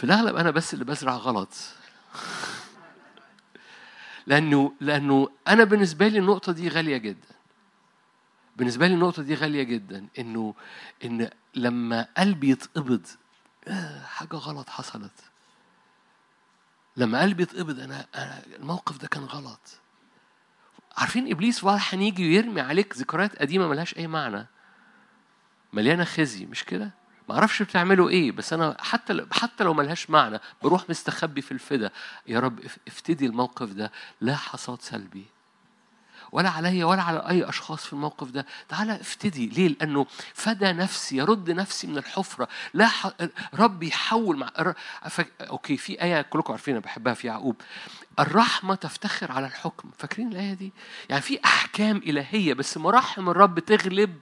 في الأغلب أنا بس اللي بزرع غلط. لأنه لأنه أنا بالنسبة لي النقطة دي غالية جدا. بالنسبة لي النقطة دي غالية جدا. إنه إن لما قلبي يتقبض آه، حاجة غلط حصلت. لما قلبي يتقبض أنا, أنا الموقف ده كان غلط. عارفين إبليس راح هيجي ويرمي عليك ذكريات قديمة ملهاش أي معنى؟ مليانة خزي مش كده؟ ما أعرفش بتعملوا إيه بس أنا حتى حتى لو ملهاش معنى بروح مستخبي في الفدا. يا رب افتدي الموقف ده لا حصاد سلبي. ولا عليا ولا على أي أشخاص في الموقف ده. تعالى افتدي. ليه؟ لأنه فدى نفسي يرد نفسي من الحفرة. لا ح... رب يحول مع ف... أوكي في آية كلكم عارفين أنا بحبها في يعقوب. الرحمة تفتخر على الحكم. فاكرين الآية دي؟ يعني في أحكام إلهية بس مراحم الرب تغلب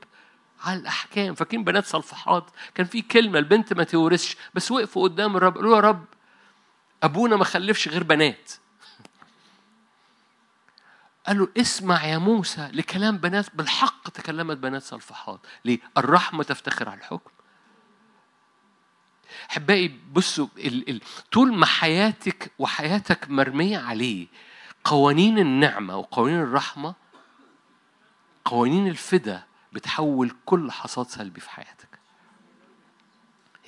على الأحكام. فاكرين بنات صلفحات؟ كان في كلمة البنت ما تورثش بس وقفوا قدام الرب قالوا يا رب أبونا ما خلفش غير بنات. قال له اسمع يا موسى لكلام بنات بالحق تكلمت بنات صلفحات. ليه؟ الرحمة تفتخر على الحكم. احبائي بصوا ال ال طول ما حياتك وحياتك مرمية عليه قوانين النعمة وقوانين الرحمة قوانين الفدا بتحول كل حصاد سلبي في حياتك.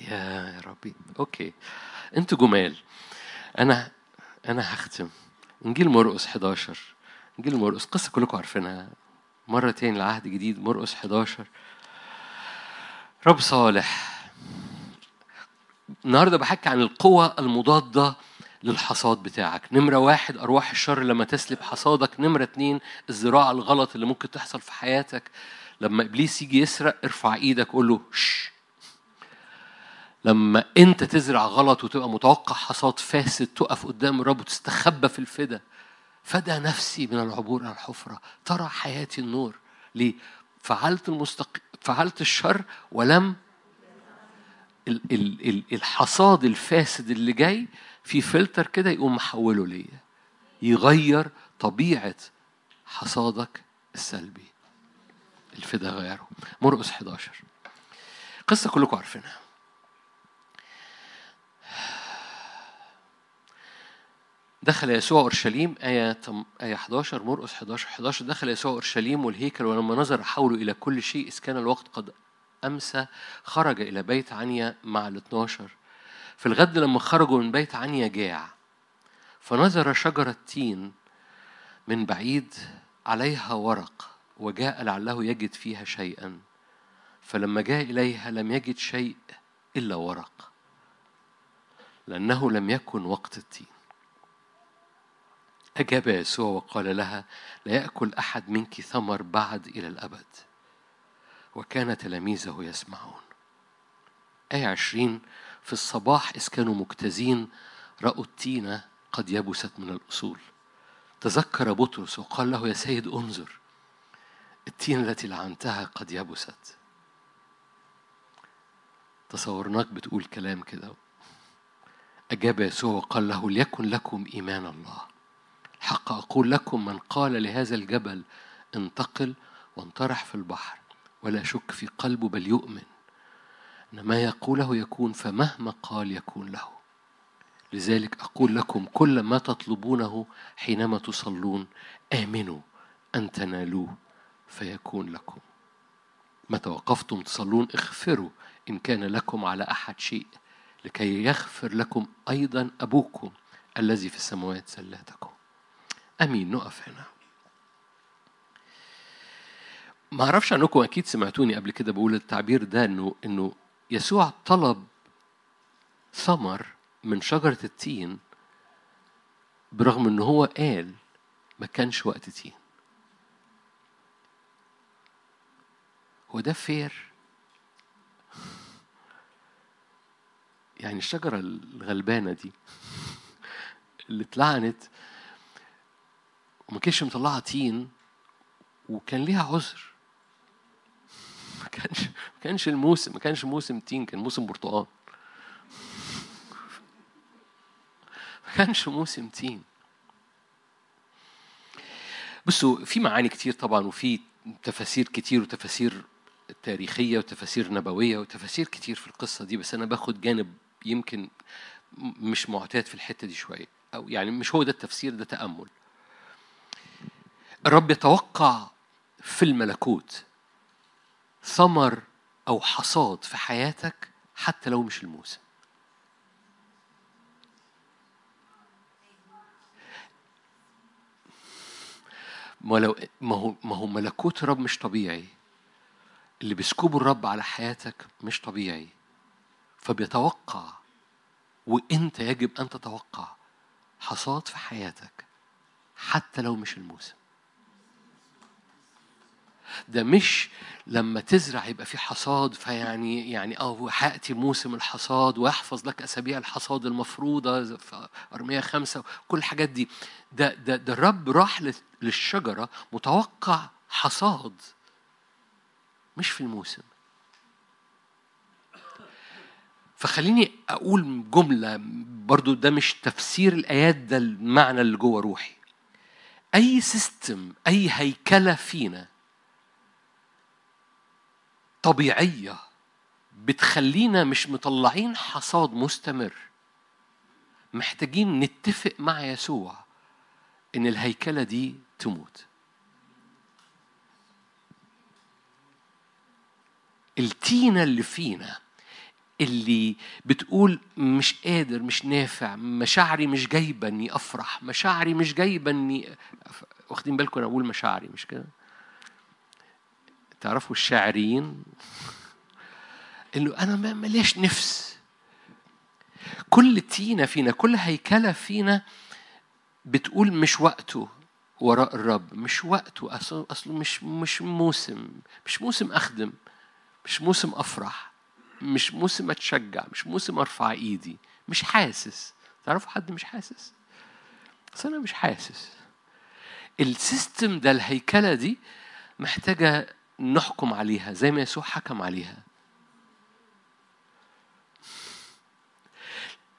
يا ربي. أوكي. أنتوا جمال. أنا أنا هختم. إنجيل مرقس 11 إنجيل مرقس قصة كلكم عارفينها. مرة تاني العهد جديد مرقس 11 رب صالح. النهارده بحكي عن القوة المضادة للحصاد بتاعك. نمرة واحد أرواح الشر لما تسلب حصادك. نمرة اتنين الزراعة الغلط اللي ممكن تحصل في حياتك. لما إبليس يجي يسرق ارفع إيدك قول له شش. لما أنت تزرع غلط وتبقى متوقع حصاد فاسد تقف قدام الرب وتستخبى في الفدا فدى نفسي من العبور على الحفرة ترى حياتي النور. ليه؟ فعلت المستق... فعلت الشر ولم ال- ال- ال- الحصاد الفاسد اللي جاي في فلتر كده يقوم محوله ليا يغير طبيعة حصادك السلبي. الفدا غيره. مرقس 11 قصة كلكم عارفينها. دخل يسوع أورشليم آية آية 11 مرقس 11 11 دخل يسوع أورشليم والهيكل ولما نظر حوله إلى كل شيء إذ كان الوقت قد أمسى خرج إلى بيت عنيا مع الاثناشر. في الغد لما خرجوا من بيت عنيا جاع. فنظر شجرة تين من بعيد عليها ورق. وجاء لعله يجد فيها شيئا فلما جاء إليها لم يجد شيء إلا ورق لأنه لم يكن وقت التين. أجاب يسوع وقال لها لا يأكل أحد منك ثمر بعد إلى الأبد. وكان تلاميذه يسمعون. آية عشرين في الصباح إذ كانوا مجتازين رأوا التينة قد يبست من الأصول. تذكر بطرس وقال له يا سيد انظر التينة التي لعنتها قد يبست. تصورناك بتقول كلام كده. أجاب يسوع وقال له ليكن لكم إيمان الله. حق أقول لكم من قال لهذا الجبل انتقل وانطرح في البحر ولا يشك في قلبه بل يؤمن. أن ما يقوله يكون فمهما قال يكون له. لذلك أقول لكم كل ما تطلبونه حينما تصلون آمنوا أن تنالوه. فيكون لكم. متى وقفتم تصلون اغفروا إن كان لكم على أحد شيء لكي يغفر لكم أيضا أبوكم الذي في السماوات سلاتكم. آمين. نقف هنا. ما أعرفش عنكم أكيد سمعتوني قبل كده بقول التعبير ده إنه إنه يسوع طلب ثمر من شجرة التين برغم إن هو قال ما كانش وقت تين. هو ده فير يعني الشجرة الغلبانة دي اللي اتلعنت وما كانش مطلعها تين وكان ليها عذر. ما كانش ما كانش الموسم ما كانش موسم تين كان موسم برتقال. ما كانش موسم تين بصوا في معاني كتير طبعا وفي تفاسير كتير وتفاسير تاريخية وتفاسير نبوية وتفاسير كتير في القصة دي بس أنا باخد جانب يمكن مش معتاد في الحتة دي شوية أو يعني مش هو ده التفسير ده تأمل. الرب يتوقع في الملكوت ثمر أو حصاد في حياتك حتى لو مش الموسم ما لو ما هو ما هو ملكوت الرب مش طبيعي. اللي بيسكبه الرب على حياتك مش طبيعي. فبيتوقع وإنت يجب أن تتوقع حصاد في حياتك حتى لو مش الموسم. ده مش لما تزرع يبقى في حصاد فيعني يعني آه هياتي موسم الحصاد ويحفظ لك أسابيع الحصاد المفروضة في أرمية خمسة كل الحاجات دي. ده ده ده الرب راح للشجرة متوقع حصاد. مش في الموسم. فخليني أقول جملة برضو ده مش تفسير الآيات ده المعنى اللي جوه روحي. أي سيستم أي هيكلة فينا طبيعية بتخلينا مش مطلعين حصاد مستمر. محتاجين نتفق مع يسوع إن الهيكلة دي تموت. التينة اللي فينا اللي بتقول مش قادر مش نافع مشاعري مش جايبة إني أفرح مشاعري مش جايبة إني واخدين بالكم أنا أقول مشاعري مش كده؟ تعرفوا الشاعرين؟ انه أنا مليش نفس. كل تينة فينا كل هيكلة فينا بتقول مش وقته وراء الرب مش وقته اصله اصله مش مش موسم مش موسم أخدم. مش موسم أفرح مش موسم أتشجع مش موسم أرفع إيدي مش حاسس. تعرفوا حد مش حاسس؟ بس أنا مش حاسس. ال system ده الهيكلة دي محتاجة نحكم عليها زي ما يسوع حكم عليها.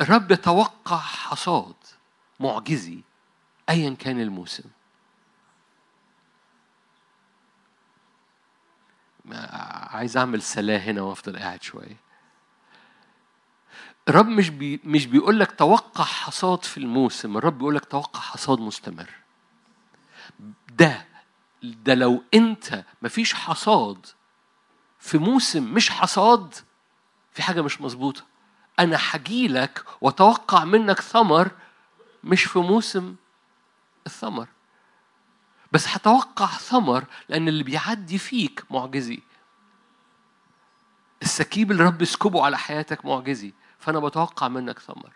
الرب يتوقع حصاد معجزي ايا كان الموسم. عايز أعمل سلاه هنا وأفضل قاعد شوية. الرب مش بي مش بيقول لك توقع حصاد في الموسم الرب بيقول لك توقع حصاد مستمر. ده ده لو أنت مفيش حصاد في موسم مش حصاد في حاجة مش مظبوطة. أنا هجيلك وأتوقع منك ثمر مش في موسم الثمر. بس هتوقع ثمر لأن اللي بيعدي فيك معجزي. السكيب اللي رب يسكبه على حياتك معجزي فأنا بتوقع منك ثمر.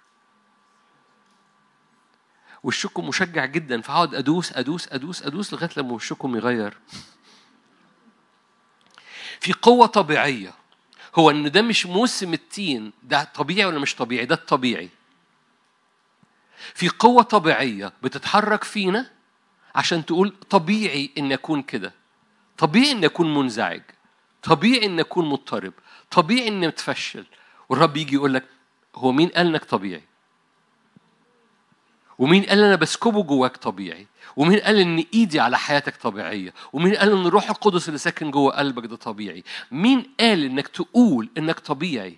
وشكم مشجع جدا فهقعد أدوس أدوس أدوس أدوس لغاية لما وشكم يغير. في قوة طبيعية. هو إن ده مش موسم التين ده طبيعي ولا مش طبيعي؟ ده الطبيعي. في قوة طبيعية بتتحرك فينا عشان تقول طبيعي إن أكون كده. طبيعي إن أكون منزعج. طبيعي إن أكون مضطرب. طبيعي إن اتفشل والرب يجي يقول لك هو مين قال إنك طبيعي؟ ومين قال أنا بسكبه جواك طبيعي؟ ومين قال إن إيدي على حياتك طبيعية؟ ومين قال إن الروح القدس اللي ساكن جوه قلبك ده طبيعي؟ مين قال إنك تقول إنك طبيعي؟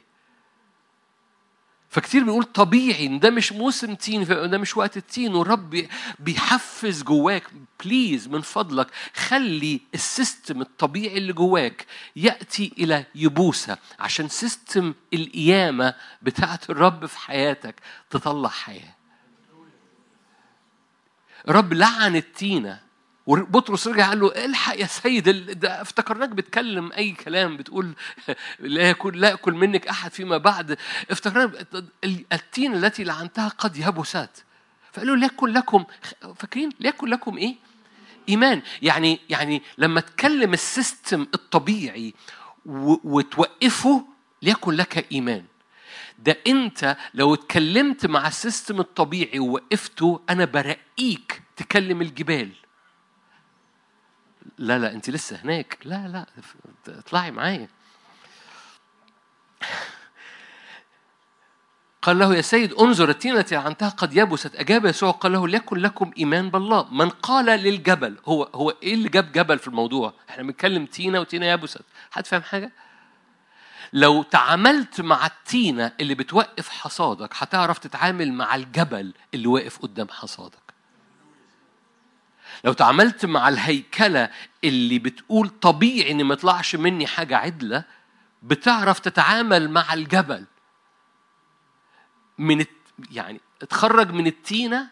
فكتير بنقول طبيعي ده مش موسم تين ده مش وقت التين والرب بيحفز جواك please من فضلك خلي ال system الطبيعي اللي جواك يأتي إلى يبوسة عشان system القيامة بتاعه الرب في حياتك تطلع حياة. الرب لعن التينة. وبطرس رجع قال له الحق يا سيد ده افتكرناك بتكلم أي كلام بتقول لا يكون لا ياكل منك أحد فيما بعد. افتكرنا التينة التي لعنتها قد يبست فقالوا ليكن لكم فاكرين؟ ليكن لكم إيه؟ إيمان. يعني يعني لما تكلم ال system الطبيعي وتوقفه ليكن لك إيمان. ده أنت لو اتكلمت مع ال system الطبيعي ووقفته أنا برقيك تكلم الجبال. لا لا انت لسه هناك. لا لا اطلعي معايا. قال له يا سيد انظر التينة التي لعنتها قد يبست. أجاب يسوع قال له ليكن لكم إيمان بالله. من قال للجبل هو هو إيه اللي جاب جبل في الموضوع؟ إحنا بنتكلم تينة وتينة يبست. حد فاهم حاجة؟ لو تعاملت مع التينة اللي بتوقف حصادك هتعرف تتعامل مع الجبل اللي واقف قدام حصادك. لو تعاملت مع الهيكلة اللي بتقول طبيعي إن ما يطلعش مني حاجة عدلة بتعرف تتعامل مع الجبل. من يعني اتخرج من التينة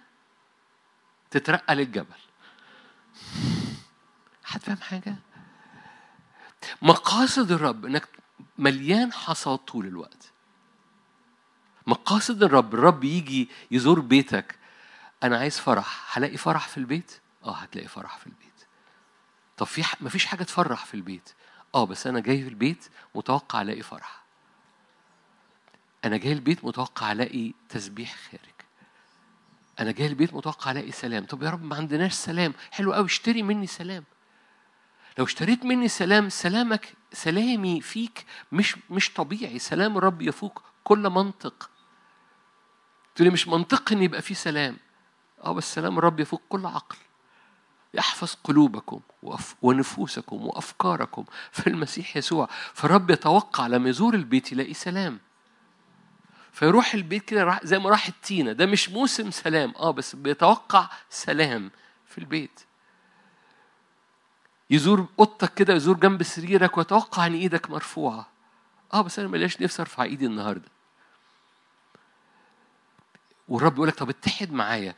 تترقى للجبل. حد فاهم حاجة؟ مقاصد الرب إنك مليان حصاد طول الوقت. مقاصد الرب الرب يجي يزور بيتك. أنا عايز فرح هلاقي فرح في البيت؟ آه هتلاقي فرح في البيت. طب في ح... مفيش حاجة تفرح في البيت. آه بس أنا جاي في البيت متوقع ألاقي فرح. أنا جاي البيت متوقع ألاقي تسبيح خارج. أنا جاي البيت متوقع ألاقي سلام. طب يا رب ما عندناش سلام. حلو قوي اشتري مني سلام. لو اشتريت مني سلام سلامك سلامي فيك مش مش طبيعي. سلام الرب يفوق كل منطق. تقول لي مش منطقي إن يبقى في سلام. آه بس سلام الرب يفوق كل عقل. يحفظ قلوبكم ونفوسكم وأفكاركم في المسيح يسوع. فالرب يتوقع لما يزور البيت يلاقي سلام. فيروح البيت كده زي ما راح التينه ده مش موسم سلام. آه بس بيتوقع سلام في البيت. يزور أوضتك كده يزور جنب سريرك ويتوقع إن إيدك مرفوعة. آه بس أنا ماليش نفسي أرفع إيدي النهارده. والرب يقول لك طب اتحد معايا.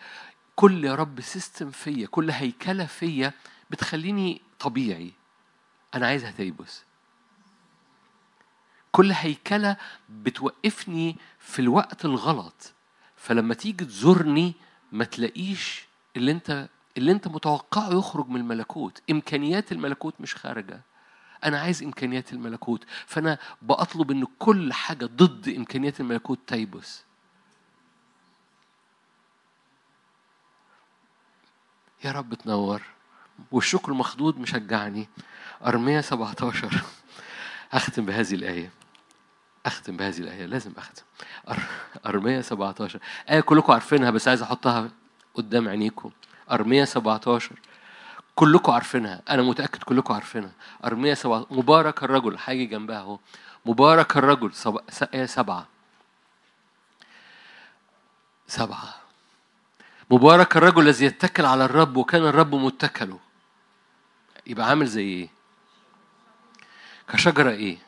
كل يا رب system فيا كل هيكلة فيا بتخليني طبيعي. أنا عايزها تيبس كل هيكلة بتوقفني في الوقت الغلط. فلما تيجي تزورني ما تلاقيش اللي أنت اللي أنت متوقعه يخرج من الملكوت. إمكانيات الملكوت مش خارجة. أنا عايز إمكانيات الملكوت. فأنا بطلب إن كل حاجة ضد إمكانيات الملكوت. تيبس يا رب تنور. والشكر المخضوض مشجعني. أرمية 17 أختم بهذه الآية. أختم بهذه الآية. لازم أختم. أرمية 17 آية كلكم عارفينها بس عايز أحطها قدام عينيكم. أرمية 17 كلكم عارفينها. أنا متأكد كلكم عارفينها. أرمية 17 مبارك الرجل. هيجي جنبها أهو. مبارك الرجل. آية سبعة. سبعة. مبارك الرجل الذي يتكل على الرب وكان الرب متكله. يبقى عامل زي إيه؟ كشجرة إيه؟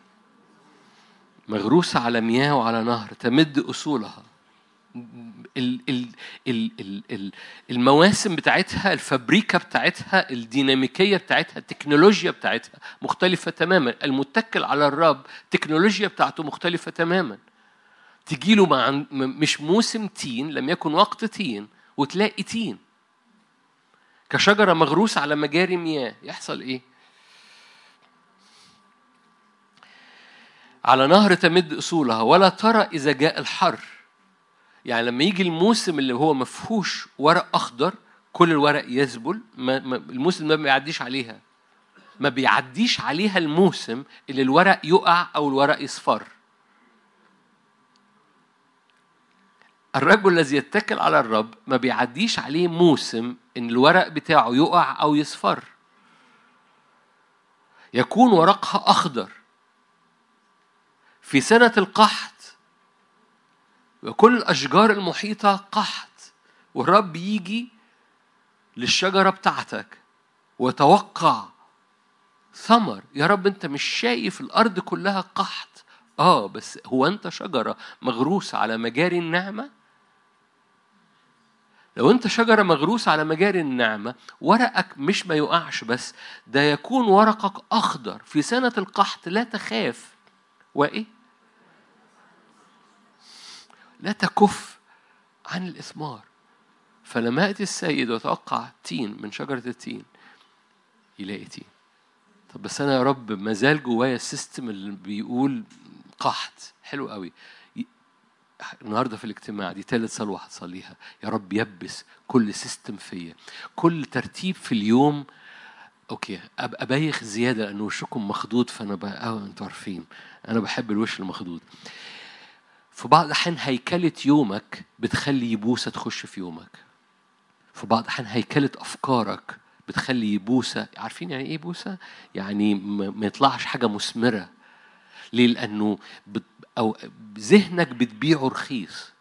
مغروسة على مياه وعلى نهر تمد أصولها. ال ال ال ال ال المواسم بتاعتها الفابريكا بتاعتها الديناميكية بتاعتها التكنولوجيا بتاعتها مختلفة تماما. المتكل على الرب التكنولوجيا بتاعته مختلفة تماما. تجيله مع مش موسم تين لم يكن وقت تين. وتلاقي تين. كشجرة مغروسة على مجاري مياه. يحصل إيه؟ على نهر تمد أصولها. ولا ترى إذا جاء الحر. يعني لما يجي الموسم اللي هو مفهوش ورق أخضر كل الورق يذبل. الموسم ما بيعديش عليها. ما بيعديش عليها الموسم اللي الورق يقع أو الورق يصفر. الرجل الذي يتكل على الرب ما بيعديش عليه موسم إن الورق بتاعه يقع أو يصفر. يكون ورقها أخضر. في سنة القحط وكل الأشجار المحيطة قحط والرب يجي للشجرة بتاعتك ويتوقع ثمر. يا رب أنت مش شايف الأرض كلها قحط. آه بس هو أنت شجرة مغروسة على مجاري النعمة؟ لو انت شجرة مغروسة على مجاري النعمة ورقك مش ما يقعش بس ده يكون ورقك أخضر في سنة القحط لا تخاف. وإيه؟ لا تكف عن الإثمار. فلما يأتي السيد ويتوقع تين من شجرة التين يلاقي تين. طب بس أنا يا رب ما زال جوايا ال system اللي بيقول قحط. حلو قوي. النهارده في الاجتماع دي ثالث صلاة هتصليها. يا رب يبس كل system فيا. كل ترتيب في اليوم. okay ابقى بايخ زيادة لأن وشكم مخضوض فأنا بقى آه أنتوا عارفين. أنا بحب الوش المخضوض. في بعض الأحيان هيكلة يومك بتخلي يبوسة تخش في يومك. في بعض الأحيان هيكلة أفكارك بتخلي بوسه عارفين يعني إيه بوسه يعني ما يطلعش حاجة مثمرة. ليه؟ لأنه أو ذهنك بتبيعه رخيص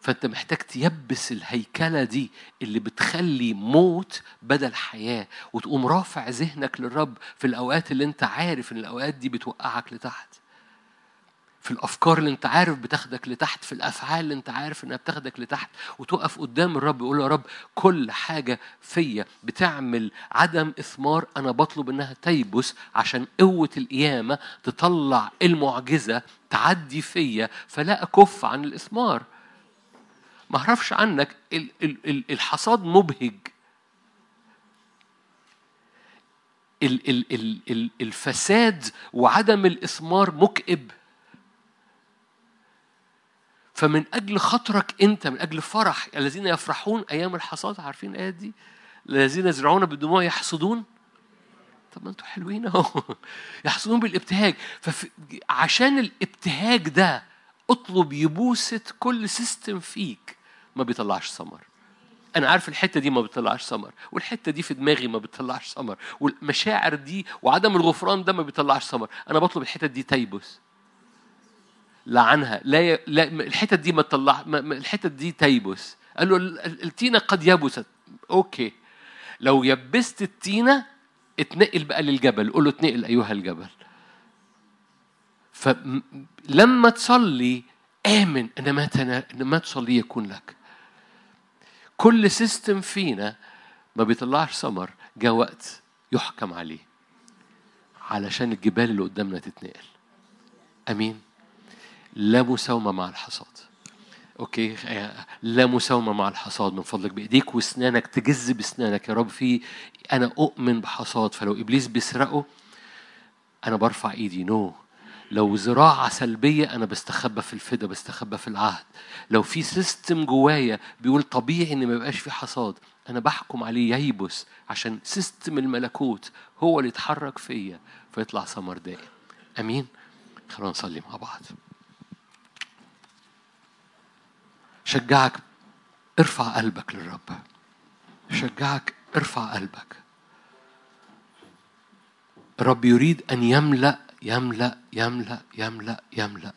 فأنت محتاج تيبس الهيكلة دي اللي بتخلي موت بدل حياة وتقوم رافع ذهنك للرب في الأوقات اللي أنت عارف إن الأوقات دي بتوقعك لتحت. في الأفكار اللي أنت عارف بتاخدك لتحت في الأفعال اللي أنت عارف إنها بتاخدك لتحت وتقف قدام الرب يقول يا رب كل حاجة فيا بتعمل عدم إثمار أنا بطلب إنها تيبس عشان قوة القيامة تطلع المعجزة تعدي فيا فلا أكف عن الإثمار. ما أعرفش عنك الحصاد مبهج. الفساد وعدم الإثمار مكئب. فمن أجل خاطرك أنت من أجل فرح الذين يفرحون أيام الحصاد عارفين الآية دي؟ الذين يزرعون بالدموع يحصدون؟ طب ما أنتوا حلوين اهو. يحصدون بالابتهاج. فعشان الابتهاج ده اطلب يبوسة كل system فيك ما بيطلعش ثمر. أنا عارف الحتة دي ما بتطلعش ثمر والحتة دي في دماغي ما بتطلعش ثمر والمشاعر دي وعدم الغفران ده ما بيطلعش ثمر. أنا بطلب الحتة دي تيبس لعنها لا, ي... لا الحتت دي ما تطلع ما... الحتت دي تيبس. قال له التينة قد يبست. okay. لو يبست التينة اتنقل بقى للجبل. قول له اتنقل أيها الجبل. فلما تصلي آمن إن ما إن ما تصلي يكون لك. كل system فينا ما بيطلعش ثمر جاء وقت يحكم عليه. علشان الجبال اللي قدامنا تتنقل. أمين. لا مساومة مع الحصاد. okay؟ لا مساومة مع الحصاد من فضلك بإيديك واسنانك تجز باسنانك يا رب في أنا أؤمن بحصاد فلو إبليس بيسرقه أنا برفع إيدي. no. no. لو زراعة سلبية أنا بستخبى في الفدا بستخبى في العهد. لو في system جوايا بيقول طبيعي إن ما يبقاش في حصاد أنا بحكم عليه ييبس عشان system الملكوت هو اللي يتحرك فيا فيطلع ثمر دائم. أمين؟ خلونا نصلي مع بعض. شجعك ارفع قلبك للرب. شجعك ارفع قلبك. الرب يريد أن يملأ يملأ يملأ يملأ يملأ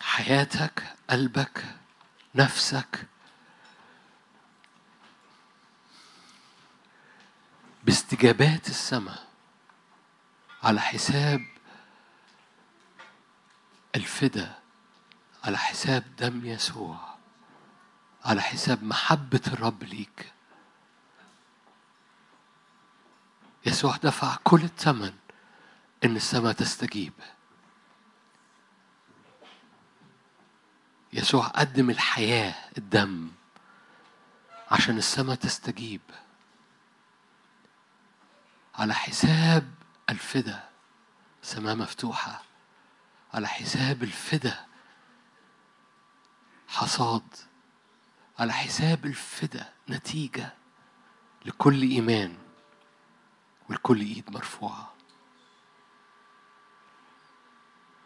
حياتك قلبك نفسك باستجابات السماء على حساب الفدا على حساب دم يسوع على حساب محبة الرب ليك. يسوع دفع كل الثمن إن السماء تستجيب. يسوع قدم الحياة الدم عشان السماء تستجيب. على حساب الفدا سماء مفتوحة. على حساب الفدا حصاد على حساب الفدا نتيجة لكل إيمان ولكل إيد مرفوعة.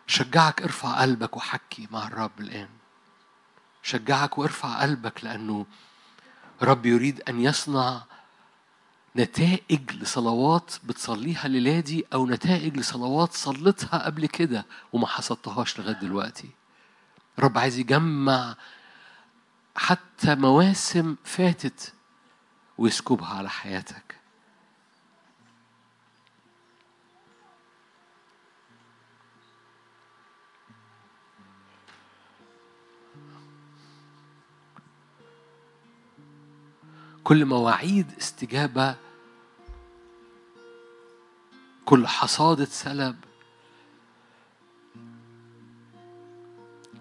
شجعك ارفع قلبك وحكي مع الرب الآن. شجعك وارفع قلبك لأنه رب يريد أن يصنع نتائج لصلوات بتصليها للادي أو نتائج لصلوات صلتها قبل كده وما حصدتهاش لغاية دلوقتي. رب عايز يجمع حتى مواسم فاتت ويسكبها على حياتك. كل مواعيد استجابة كل حصاد سلب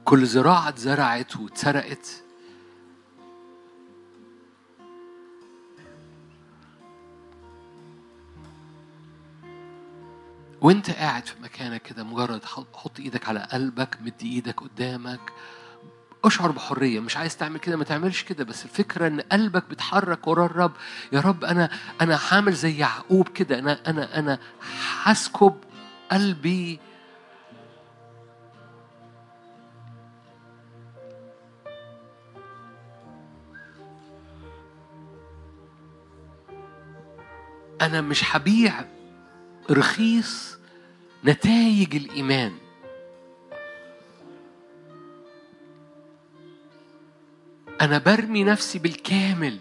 كل زراعة اتزرعت واتسرقت وانت قاعد في مكانك كده مجرد حط إيدك على قلبك مد إيدك قدامك. اشعر بحرية مش عايز تعمل كده ما تعملش كده بس الفكرة إن قلبك بيتحرك ورا الرب. يا رب أنا أنا هعمل زي يعقوب كده أنا أنا أنا هسكب قلبي أنا مش هبيع رخيص نتائج الإيمان. أنا برمي نفسي بالكامل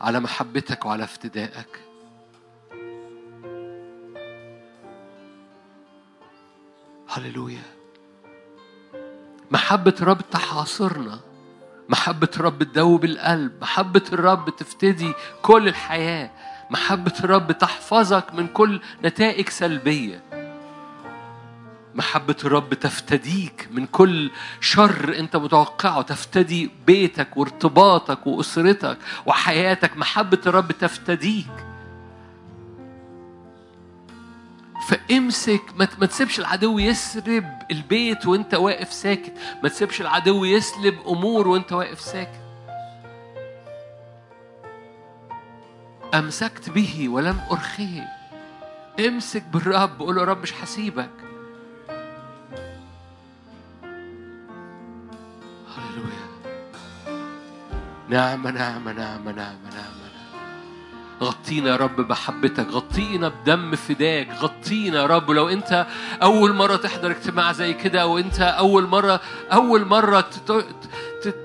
على محبتك وعلى افتدائك. هللويا. محبة الرب تحاصرنا. محبة الرب تدوب القلب. محبة الرب تفتدي كل الحياة. محبة الرب تحفظك من كل نتائج سلبية. محبة الرب تفتديك من كل شر أنت متوقعه تفتدي بيتك وارتباطك وأسرتك وحياتك. محبة الرب تفتديك. فامسك ما تسيبش العدو يسرب البيت وانت واقف ساكت. ما تسيبش العدو يسلب أمور وانت واقف ساكت. أمسكت به ولم ارخيه امسك بالرب قول له رب مش هسيبك. نعمة نعمة نعمة نعمة نعمة غطينا يا رب بحبتك غطينا بدم فداك غطينا يا رب. لو انت أول مرة تحضر اجتماع زي كده أو انت أول مرة أول مرة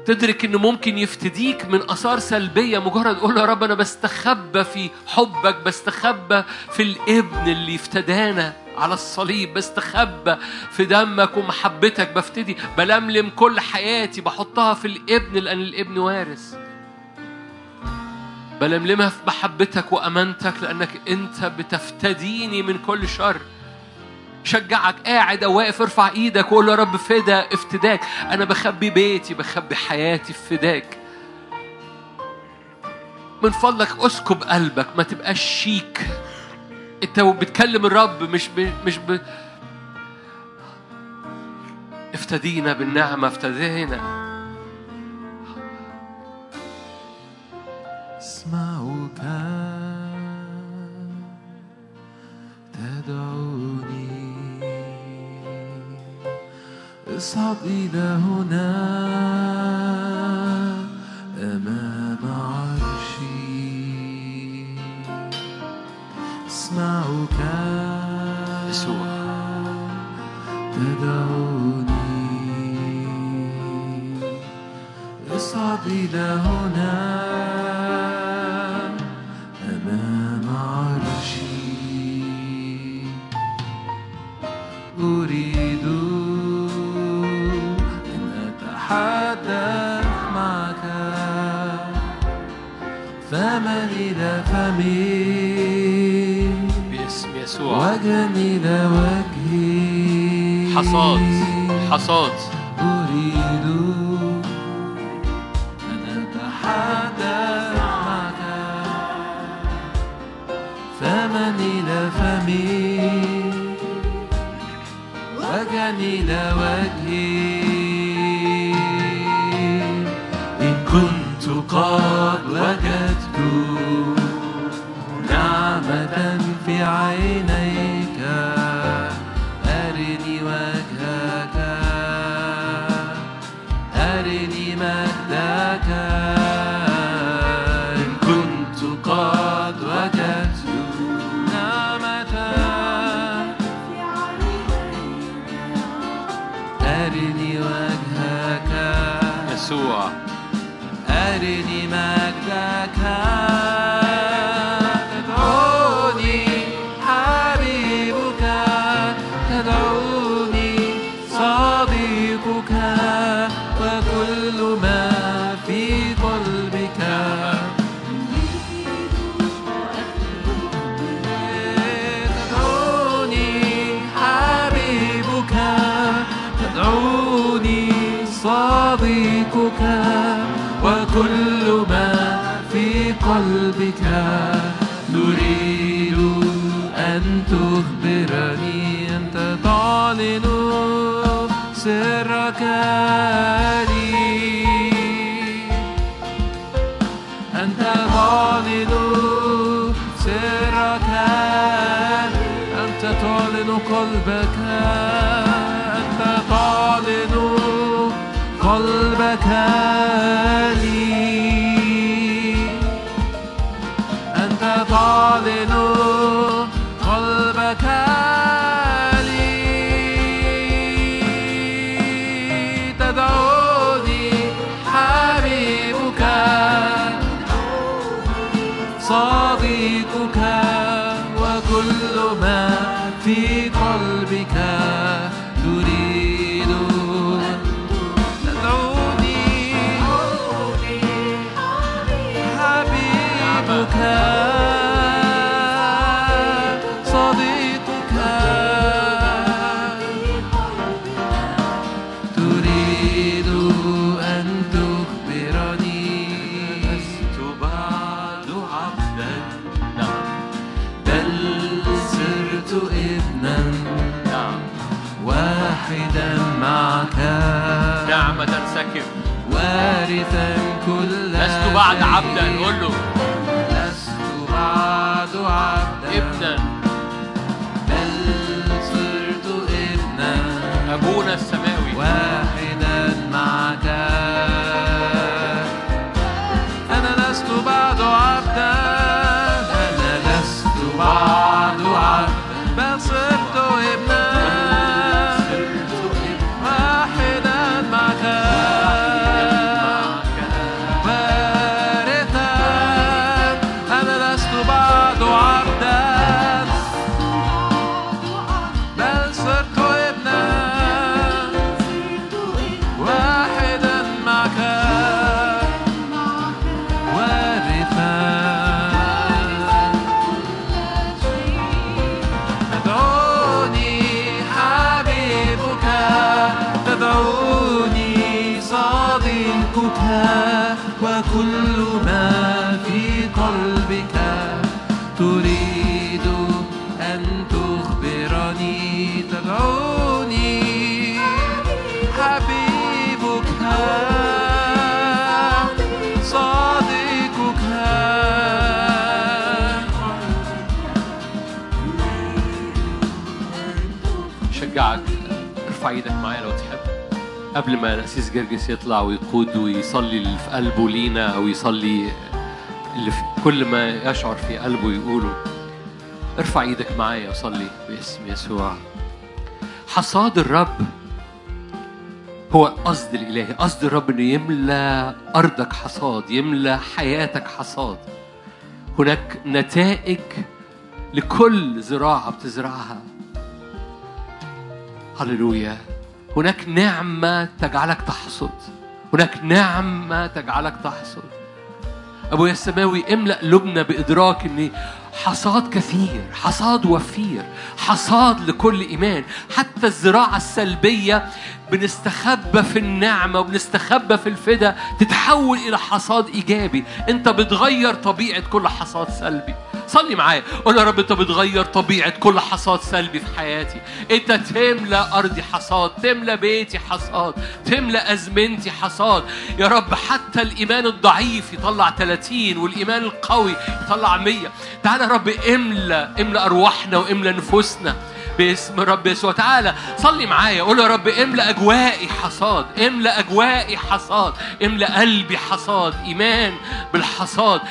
تدرك إنه ممكن يفتديك من آثار سلبية مجرد قول يا رب أنا بستخبى في حبك بستخبى في الابن اللي افتدانا على الصليب بستخبى في دمك ومحبتك بفتدي بلملم كل حياتي بحطها في الابن لأن الابن وارث. بلملمها في محبتك وامانتك لأنك أنت بتفتديني من كل شر. شجعك قاعد أو واقف ارفع إيدك وقول يا رب فدا افتداك. أنا بخبي بيتي بخبي حياتي في فداك من فضلك أسكب قلبك ما تبقاش شيك. أنت بتكلم الرب مش ب... مش ب... افتدينا بالنعمة افتدينا. اصعد إلى هنا. أمام عرشي. يسوع. تدعوني. اصعد إلى هنا. فمن إلى فمي. باسم يسوع وجها إلى وجهي. حصاد حصاد. أريد أن أتحدث معك. فمن إلى فمي. وجها إلى وجهي. إن كنت قد وجدت نعمة sky. قبل ما الأسيس جرجس يطلع ويقود ويصلي اللي في قلبه لينا أو يصلي اللي في كل ما يشعر في قلبه يقوله. ارفع إيدك معايا وصلي باسم يسوع. حصاد الرب هو قصد الإلهي قصد الرب إنه يملى أرضك حصاد يملى حياتك حصاد. هناك نتائج لكل زراعة بتزرعها. هللويا. هناك نعمة تجعلك تحصد. هناك نعمة تجعلك تحصد. أبويا السماوي املأ قلوبنا بإدراك إن حصاد كثير حصاد وفير حصاد لكل إيمان. حتى الزراعة السلبية بنستخبى في النعمة وبنستخبى في الفدا تتحول إلى حصاد إيجابي. أنت بتغير طبيعة كل حصاد سلبي. صلي معايا. قول يا رب أنت بتغير طبيعة كل حصاد سلبي في حياتي. أنت تملى أرضي حصاد تملى بيتي حصاد تملى أزمنتي حصاد. يا رب حتى الإيمان الضعيف يطلع 30 والإيمان القوي يطلع 100 تعالى يا رب املى املى أرواحنا واملى نفوسنا باسم الرب يسوع. تعالى صلي معايا. قول يا رب املى اجوائي حصاد املى اجوائي حصاد املى قلبي حصاد إيمان بالحصاد.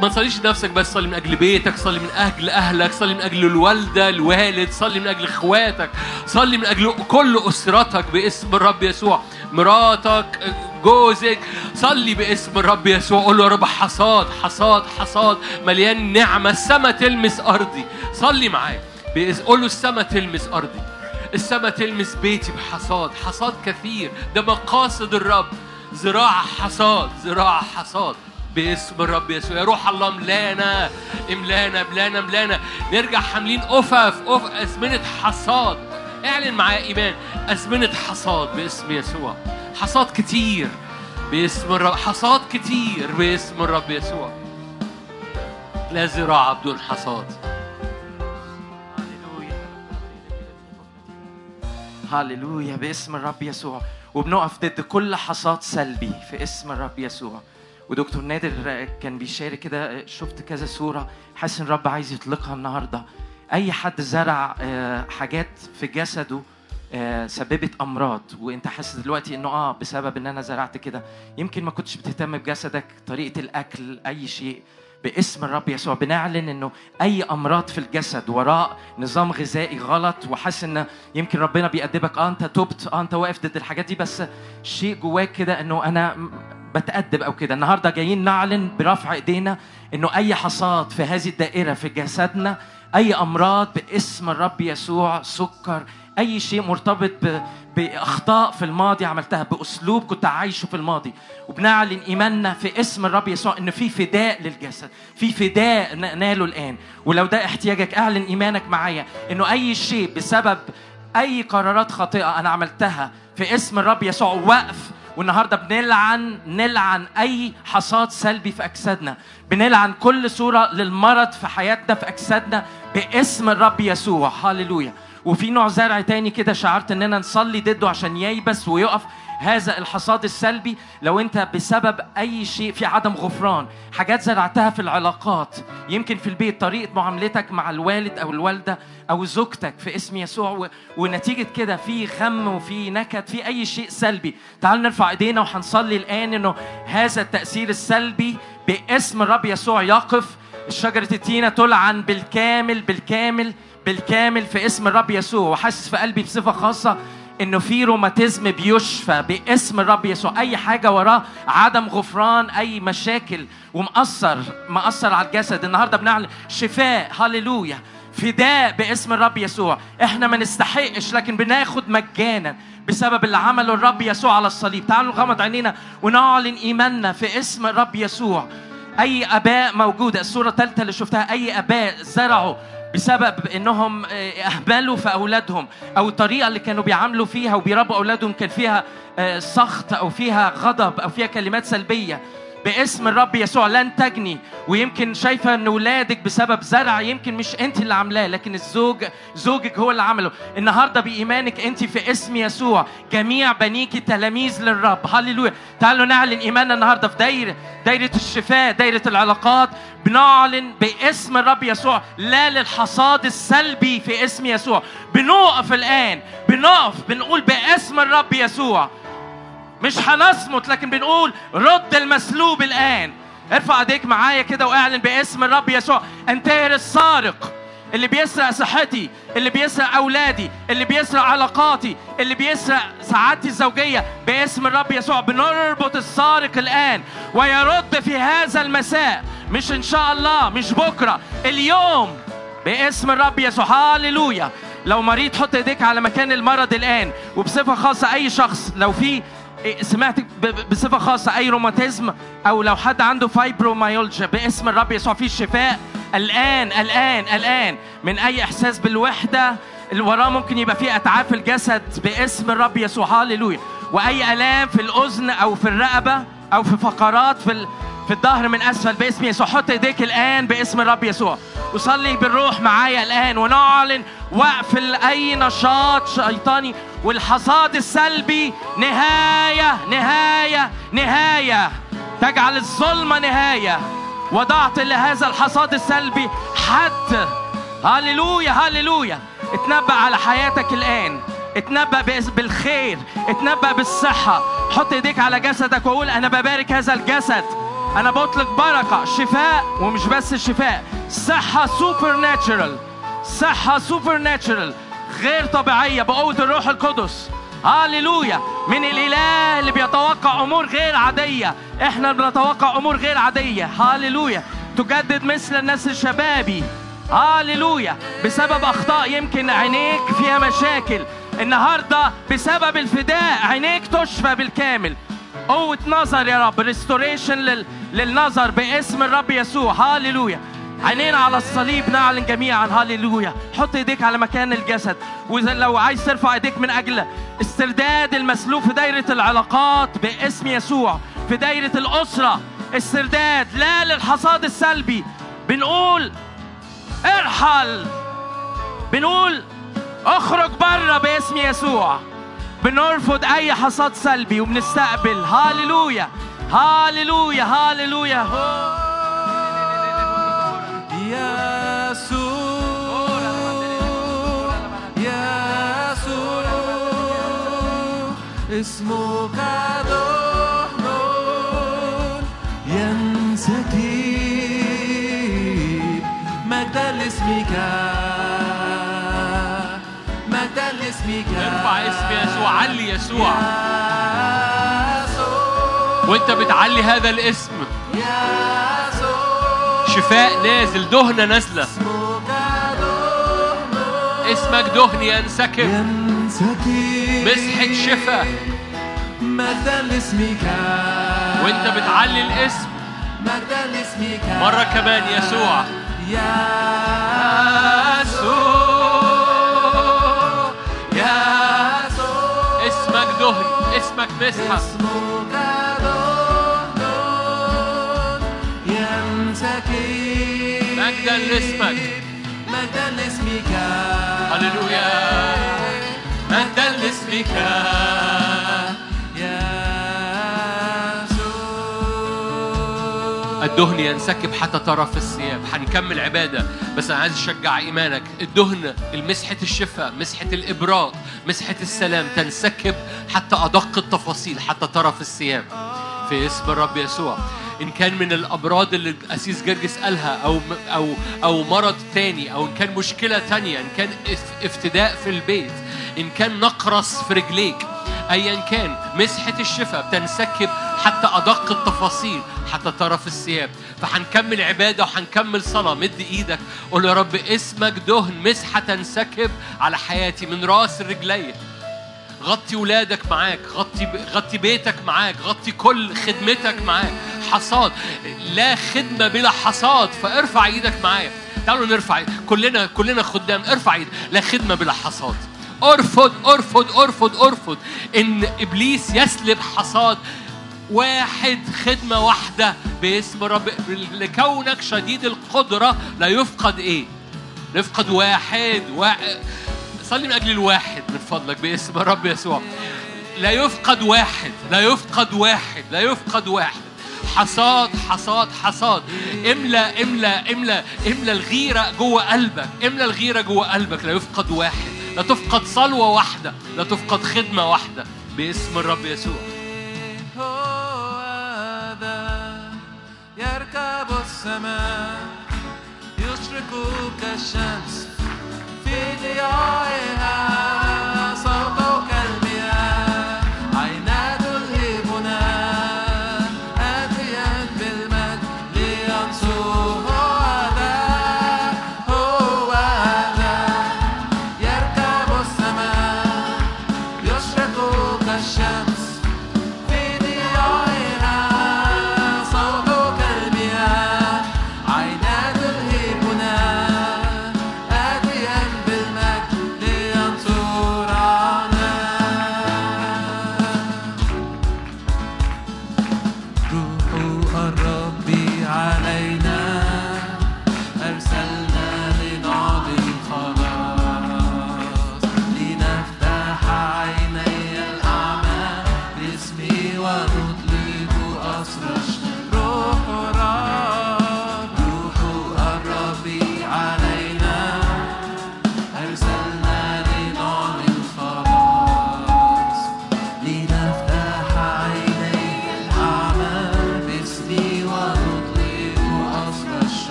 ما تصليش لنفسك بس صلي من أجل بيتك صلي من أجل أهلك صلي من أجل الوالدة الوالد صلي من أجل إخواتك صلي من أجل كل أسرتك باسم الرب يسوع. مراتك جوزك صلي باسم الرب يسوع. قول له يا رب حصاد حصاد حصاد مليان نعمة. السما تلمس أرضي. صلي معايا. قول له السما تلمس أرضي. السما تلمس بيتي بحصاد. حصاد كثير. ده مقاصد الرب. زراعة حصاد زراعة حصاد. باسم الرب يسوع. يا روح الله ملانا املانا ملانا ملانا نرجع حاملين أفف أف أزمنة حصاد. اعلن معايا إيمان. أزمنة حصاد باسم يسوع. حصاد كتير باسم الرب حصاد كتير باسم الرب يسوع. لا زراعة بدون حصاد هللويا باسم الرب يسوع. وبنقف ضد كل حصاد سلبي في اسم الرب يسوع. ودكتور نادر كان بيشارك كده شفت كذا صورة حاسس إن الرب عايز يطلقها النهاردة. أي حد زرع آه، حاجات في جسده آه، سببت أمراض. وأنت حاسس دلوقتي إنه آه بسبب إن أنا زرعت كده. يمكن ما كنتش بتهتم بجسدك طريقة الأكل أي شيء. باسم الرب يسوع بنعلن إنه أي أمراض في الجسد وراء نظام غذائي غلط وحاسس إن يمكن ربنا بيأدبك آه أنت تبت آه أنت واقف ضد الحاجات دي. بس شيء جواك كده إنه أنا بتأدب أو كده. النهارده جايين نعلن برفع إيدينا إنه أي حصاد في هذه الدائرة في جسدنا أي أمراض باسم الرب يسوع سكر أي شيء مرتبط ب... بأخطاء في الماضي عملتها بأسلوب كنت عايشه في الماضي. وبنعلن إيماننا في اسم الرب يسوع إن في فداء للجسد في فداء ناله الآن. ولو ده احتياجك اعلن إيمانك معايا إنه أي شيء بسبب أي قرارات خاطئة أنا عملتها في اسم الرب يسوع وقف والنهارده بنلعن نلعن أي حصاد سلبي في أجسادنا. بنلعن كل صورة للمرض في حياتنا في أجسادنا باسم الرب يسوع. هللويا. وفي نوع زرع تاني كده شعرت إننا نصلي ضده عشان ييبس ويقف. هذا الحصاد السلبي لو انت بسبب أي شيء في عدم غفران حاجات زرعتها في العلاقات يمكن في البيت طريقة معاملتك مع الوالد أو الوالدة أو زوجتك في اسم يسوع و... ونتيجة كده في غم وفي نكد في أي شيء سلبي. تعال نرفع إيدينا وهنصلي الآن إنه هذا التأثير السلبي باسم الرب يسوع يقف. شجره التينة تلعن بالكامل بالكامل بالكامل في اسم الرب يسوع. وحاسس في قلبي بصفة خاصة. إنه في روماتيزم بيشفى باسم الرب يسوع. أي حاجة وراه عدم غفران أي مشاكل ومأثر مأثر على الجسد. النهارده بنعلن شفاء هللويا. فداء باسم الرب يسوع. إحنا ما نستحقش لكن بناخد مجانا بسبب اللي عمله الرب يسوع على الصليب. تعالوا نغمض عينينا ونعلن إيماننا في اسم الرب يسوع. أي آباء موجودة الصورة الثالثة اللي شفتها أي آباء زرعوا بسبب إنهم اهملوا في أولادهم أو الطريقة اللي كانوا بيعاملوا فيها وبيربوا أولادهم كان فيها آه، سخط أو فيها غضب أو فيها كلمات سلبية. باسم الرب يسوع لن تجني ويمكن شايفة إن ولادك بسبب زرع يمكن مش أنت اللي عاملاه لكن الزوج زوجك هو اللي عمله النهارده بإيمانك أنت في اسم يسوع جميع بنيكي تلاميذ للرب. هللويا. تعالوا نعلن ايماننا النهارده في دايرة دايرة الشفاء دايرة العلاقات. بنعلن باسم الرب يسوع. لا للحصاد السلبي في اسم يسوع. بنقف الآن بنقف بنقول باسم الرب يسوع. مش هنصمت لكن بنقول رد المسلوب الآن. ارفع ايديك معايا كده واعلن باسم الرب يسوع. انتهر السارق اللي بيسرق صحتي اللي بيسرق أولادي اللي بيسرق علاقاتي اللي بيسرق سعادتي الزوجية باسم الرب يسوع. بنربط السارق الآن ويرد في هذا المساء مش إن شاء الله مش بكرة اليوم باسم الرب يسوع. هاليلويا لو مريض حط ايديك على مكان المرض الآن. وبصفة خاصة أي شخص لو في سمعت ب- ب- بصفة خاصة أي روماتيزم؟ أو لو حد عنده فايبروميالجيا باسم الرب يسوع في شفاء. الآن الآن الآن من أي إحساس بالوحدة؟ اللي وراه ممكن يبقى فيه أتعاب في الجسد باسم الرب يسوع هاليلويا. وأي آلام في الأذن أو في الرقبة أو في فقرات في. في الظهر من أسفل باسم يسوع. حط إيديك الآن باسم الرب يسوع. وصلي بالروح معايا الآن ونعلن وقف اي نشاط شيطاني والحصاد السلبي. نهاية نهاية نهاية. تجعل الظلمة نهاية. وضعت لهذا الحصاد السلبي حد. هللويا هللويا. اتنبأ على حياتك الآن. اتنبأ بالخير. اتنبأ بالصحة. حط إيديك على جسدك وقول أنا ببارك هذا الجسد. أنا بطلق بركة شفاء ومش بس شفاء. صحة supernatural صحة supernatural غير طبيعية بقوة الروح القدس. هاليلويا من الإله اللي بيتوقع أمور غير عادية. إحنا بنتوقع أمور غير عادية. هاليلويا تجدد مثل النسر شبابي. هاليلويا بسبب أخطاء يمكن عينيك فيها مشاكل. النهارده بسبب الفداء عينيك تشفى بالكامل. قوة نظر يا رب. restoration لل... للنظر باسم الرب يسوع. هاليلويا عينينا على الصليب نعلن جميعا. هاليلويا حط ايديك على مكان الجسد. وإذا لو عايز ترفع ايديك من أجل استرداد المسلوب في دايرة العلاقات باسم يسوع في دايرة الأسرة استرداد لا للحصاد السلبي. بنقول ارحل. بنقول اخرج بره باسم يسوع. بنرفض أي حصاد سلبي وبنستقبل. هاليلويا. هاليلويا هاليلويا. يسوع يسوع اسمك دهن ينسكب مجدا لاسمك. لاسمك ارفع اسم يسوع علي يسوع. وانت بتعلي هذا الاسم. شفاء نازل دهنة نازلة. اسمك دهن اسمك ينسكب. مسحة شفاء. مجدا لاسمك وانت بتعلي الاسم. مرة كمان يسوع. يسوع دهن اسمك مسحة اسمك مجدا لاسمك مجدا لاسمك. هللويا. مجدا لاسمك. الدهن ينسكب حتى طرف الثياب. هنكمل عبادة بس أنا عايز أشجع إيمانك. الدهن المسحة الشفاء مسحة الإبراء مسحة السلام تنسكب حتى أدق التفاصيل حتى طرف الثياب. في اسم الرب يسوع. إن كان من الأمراض اللي الأسيس جرجس قالها أو أو أو مرض تاني أو إن كان مشكلة تانية إن كان اف- افتداء في البيت إن كان نقرس في رجليك ايا كان مسحة الشفاء بتنسكب حتى أدق التفاصيل حتى طرف الثياب. فهنكمل عبادة وهنكمل صلاة. مد إيدك قول يا رب اسمك دهن مسحة تنسكب على حياتي من رأس رجلي. غطي ولادك معاك غطي غطي بيتك معاك غطي كل خدمتك معاك. حصاد لا خدمة بلا حصاد. فارفع إيدك معايا. تعالوا نرفع. كلنا كلنا خدام. ارفع إيدك لا خدمة بلا حصاد. أرفض أرفض أرفض أرفض إن إبليس يسلب حصاد واحد خدمة واحدة باسم رب لكونك شديد القدرة لا يفقد إيه؟ لا يفقد واحد واحد صلي من أجل الواحد من فضلك باسم الرب يسوع. لا يفقد واحد لا يفقد واحد لا يفقد واحد. حصاد حصاد حصاد. املأ املأ املأ املأ الغيرة جوه قلبك املأ الغيرة جوه قلبك لا يفقد واحد. لا تفقد صلوة واحدة لا تفقد خدمة واحدة باسم الرب يسوع. هو ذا يركب السماء يشرق كالشمس في ضيائها.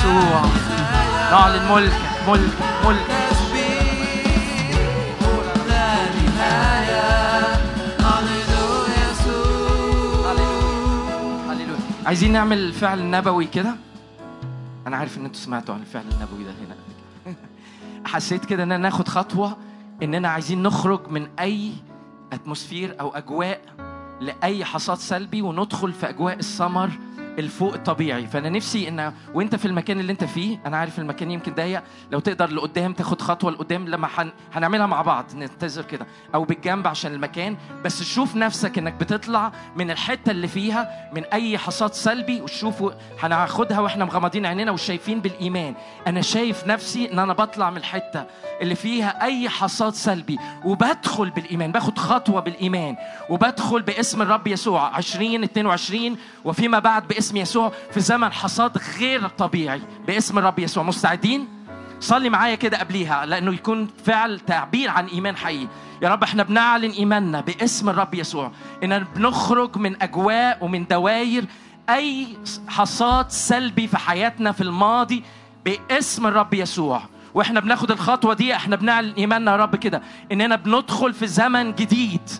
يسوع. هللويا عايزين نعمل الفعل النبوي كده؟ أنا عارف إن أنتوا سمعتوا عن الفعل النبوي ده هنا. كده. حسيت كده اننا ناخد خطوة اننا عايزين نخرج من أي اتموسفير أو أجواء لأي حصاد سلبي وندخل في أجواء السمر الفوق الطبيعي فأنا نفسي إن وأنت في المكان اللي أنت فيه أنا عارف المكان يمكن ضيق لو تقدر لقدام تاخد خطوة لقدام لما حن... هنعملها مع بعض ننتظر كده أو بالجنب عشان المكان. بس شوف نفسك إنك بتطلع من الحتة اللي فيها من أي حصاد سلبي وشوفوا هناخدها وإحنا مغمضين عينينا وشايفين بالإيمان. أنا شايف نفسي إن أنا بطلع من الحتة اللي فيها أي حصاد سلبي وبدخل بالإيمان باخد خطوة بالإيمان وبدخل باسم الرب يسوع. 20 22 وفيما بعد باسم يسوع في زمن حصاد غير طبيعي باسم الرب يسوع. مستعدين؟ صلي معايا كده قبليها لأنه يكون فعل تعبير عن إيمان حقيقي. يا رب إحنا بنعلن إيماننا باسم الرب يسوع. إن بنخرج من أجواء ومن دواير أي حصاد سلبي في حياتنا في الماضي باسم الرب يسوع. وإحنا بناخد الخطوة دي إحنا بنعلن إيماننا يا رب كده. إننا بندخل في زمن جديد.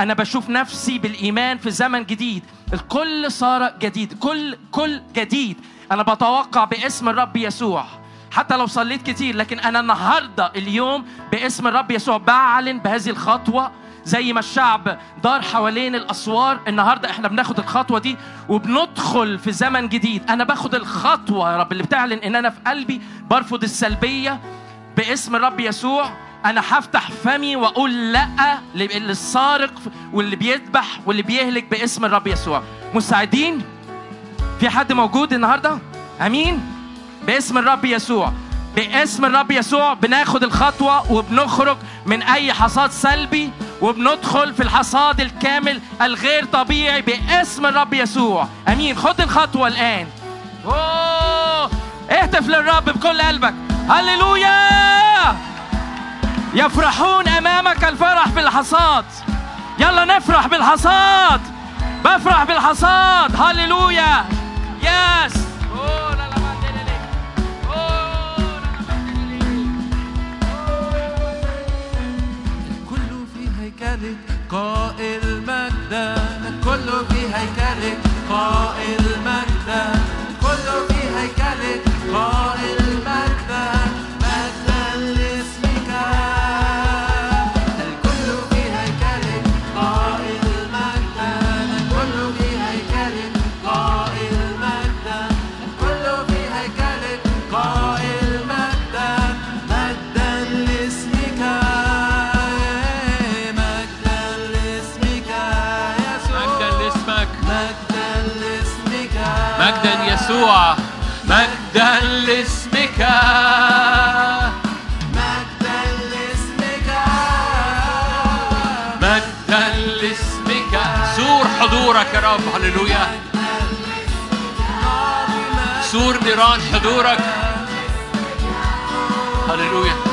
أنا بشوف نفسي بالإيمان في زمن جديد. الكل صار جديد. كل كل جديد. أنا بتوقع باسم الرب يسوع. حتى لو صليت كتير لكن أنا النهارده اليوم باسم الرب يسوع بعلن بهذه الخطوة. زي ما الشعب دار حوالين الأسوار النهارده إحنا بناخد الخطوة دي وبندخل في زمن جديد. أنا باخد الخطوة يا رب اللي بتعلن إن أنا في قلبي برفض السلبية باسم الرب يسوع. أنا هفتح فمي وأقول لأ للسارق واللي بيذبح واللي بيهلك باسم الرب يسوع. مستعدين في حد موجود النهارده؟ أمين؟ باسم الرب يسوع. باسم الرب يسوع بناخد الخطوة وبنخرج من أي حصاد سلبي وبندخل في الحصاد الكامل الغير طبيعي باسم الرب يسوع. أمين؟ خد الخطوة الآن. أوه! اهتف للرب بكل قلبك. هللويا! يفرحون أمامك الفرح في الحصاد يلا نفرح بالحصاد. بفرح بالحصاد. هللويا. يس. الكل في هيكلك قائل مجدا الكل في هيكلك قائل مجدا هللويا سور نيران حضورك. هللويا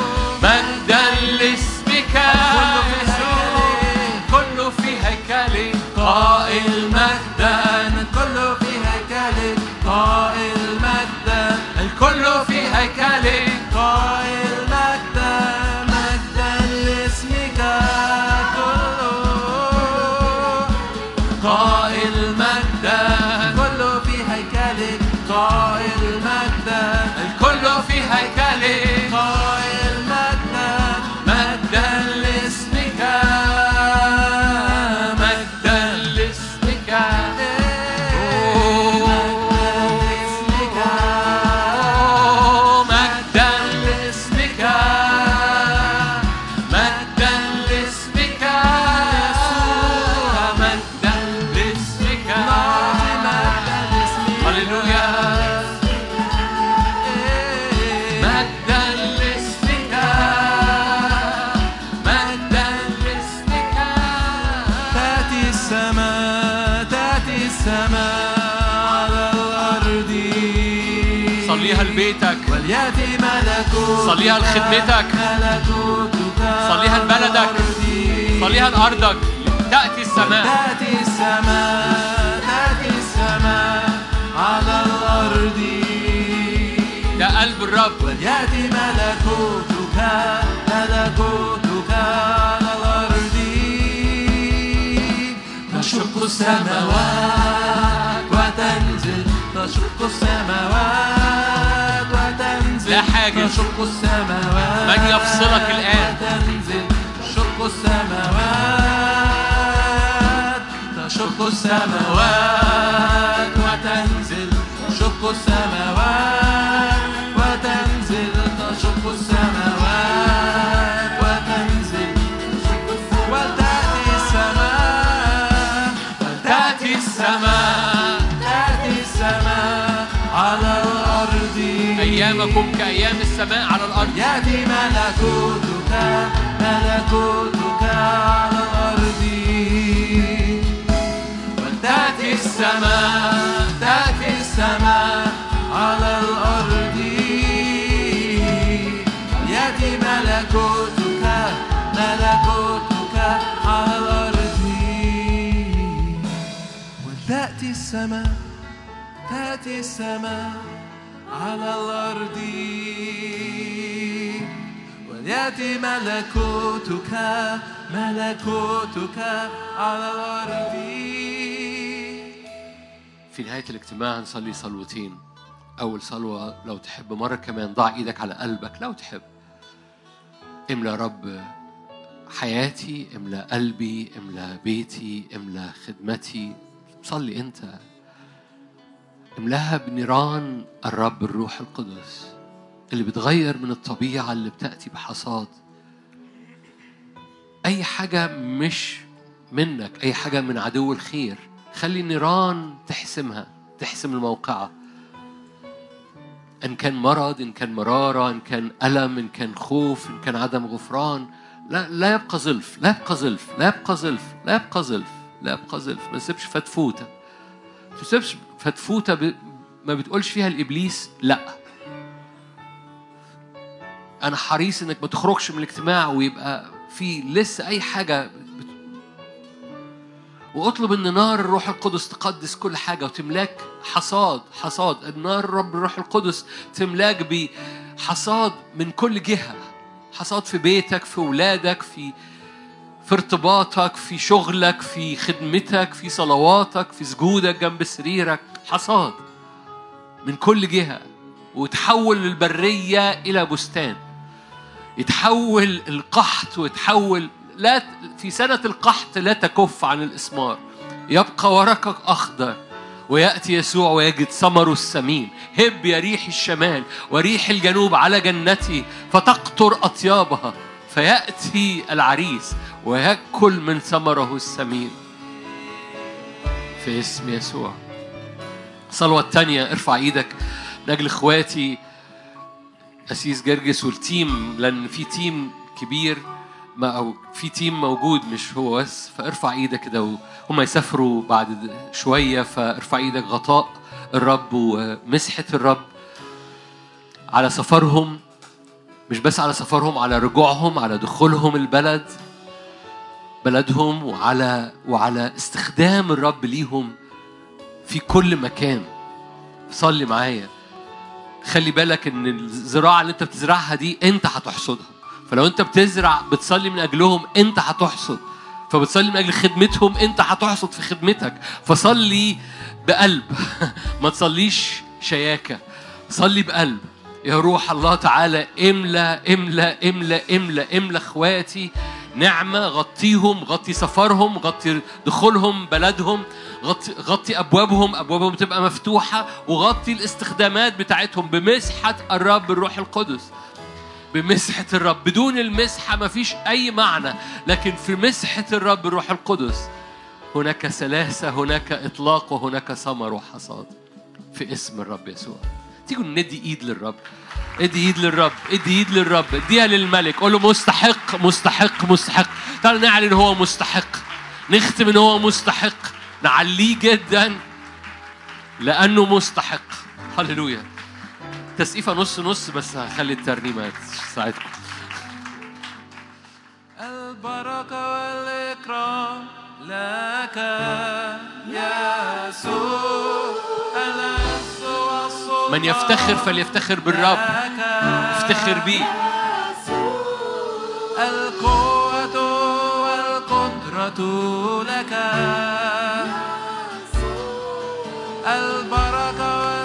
صليها لخدمتك. صليها لبلدك. صليها لأرضك. تأتي السماء. تأتي السماء. تأتي السماء على الأرض. ده قلب الرب. وليأتي ملكوتك. ملكوتك على الأرض. تشق السماوات وتنزل. تشق السماوات. حاجة. تشق السماوات. من يفصلك الآن؟ تشق السماوات. تشق السماوات. وتنزل تشق السماوات. وتنزل تشق السماوات. أيامكم كأيام السماء على الأرض. يأتي ملكوتك ملكوتك على الأرض. ولتأتي السماء تأتي السماء على الأرض. يأتي ملكوتك ملكوتك على الأرض. ولتأتي السماء تأتي السماء على الأرض. وليأتي ملكوتك ملكوتك على الأرض. في نهاية الاجتماع هنصلي صلوتين. أول صلوة لو تحب مرة كمان ضع إيدك على قلبك لو تحب. املى يا رب حياتي املى قلبي املى بيتي املى خدمتي. صلي أنت. املاها بنيران الرب الروح القدس اللي بتغير من الطبيعة اللي بتأتي بحصاد. أي حاجة مش منك أي حاجة من عدو الخير خلي النيران تحسمها تحسم الموقعة. إن كان مرض إن كان مرارة إن كان ألم إن كان خوف إن كان عدم غفران. لا لا يبقى زلف لا يبقى زلف لا يبقى زلف لا يبقى زلف لا يبقى زلف. ما تسيبش فتفوتة. ما تسيبش فتفوتة ب... ما بتقولش فيها الإبليس لأ. أنا حريص إنك ما تخرجش من الاجتماع ويبقى في لسه أي حاجة بت... وأطلب إن نار الروح القدس تقدس كل حاجة وتملاك حصاد حصاد. النار الرب الروح القدس تملاك بحصاد من كل جهة. حصاد في بيتك في ولادك في في ارتباطك في شغلك في خدمتك في صلواتك في سجودك جنب سريرك. حصاد من كل جهة وتحول البرية إلى بستان. يتحول القحط ويتحول لا في سنة القحط لا تكف عن الإسمار. يبقى ورقك أخضر ويأتي يسوع ويجد ثمره السمين. هب يا ريح الشمال وريح الجنوب على جنتي فتقطر أطيابها. فيأتي العريس ويأكل من ثمره السمين. في اسم يسوع. الصلوة الثانية ارفع إيدك. لأجل اخواتي قسيس جرجس وال team لأن في team كبير ما أو في team موجود مش هو بس. فارفع إيدك كده وهم يسافروا بعد شوية فارفع إيدك. غطاء الرب ومسحة الرب على سفرهم. مش بس على سفرهم على رجوعهم على دخولهم البلد. بلدهم وعلى وعلى استخدام الرب ليهم في كل مكان. صلي معايا. خلي بالك إن الزراعة اللي أنت بتزرعها دي أنت هتحصدها. فلو أنت بتزرع بتصلي من أجلهم أنت هتحصد. فبتصلي من أجل خدمتهم أنت هتحصد في خدمتك. فصلي بقلب. ما تصليش شياكة. صلي بقلب. يا روح الله تعالى املى املى املى املى املى اخواتي. نعمة غطيهم غطي سفرهم غطي دخولهم بلدهم غطي, غطي أبوابهم. أبوابهم تبقى مفتوحة وغطي الاستخدامات بتاعتهم بمسحة الرب الروح القدس. بمسحة الرب. بدون المسحة مفيش أي معنى لكن في مسحة الرب الروح القدس هناك سلاسة هناك إطلاق وهناك ثمر وحصاد في اسم الرب يسوع. تيجوا ندي إيد للرب. ادي ايد للرب ادي ايد للرب اديها للملك. قول له مستحق مستحق مستحق. تعال نعلن هو مستحق. نختم إن هو مستحق. نعليه جدا لأنه مستحق. هللويا. تسقيفة نص نص بس هخلي الترنيمة تساعدكم. البركة والإكرام لك يا يسوع. والسلطان من يفتخر فليفتخر بالرب. افتخر بيه. القوة والقدرة لك. البركة والقدرة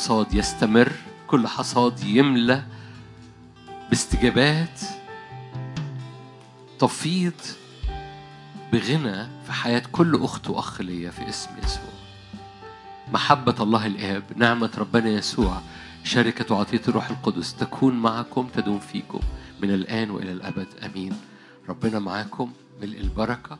حصاد يستمر كل حصاد يملى باستجابات تفيض بغنى في حياة كل أخت وأخ ليا في اسم يسوع. محبة الله الآب نعمة ربنا يسوع شركة وعطية الروح القدس تكون معكم تدوم فيكم من الآن وإلى الأبد أمين. ربنا معاكم ملء البركة.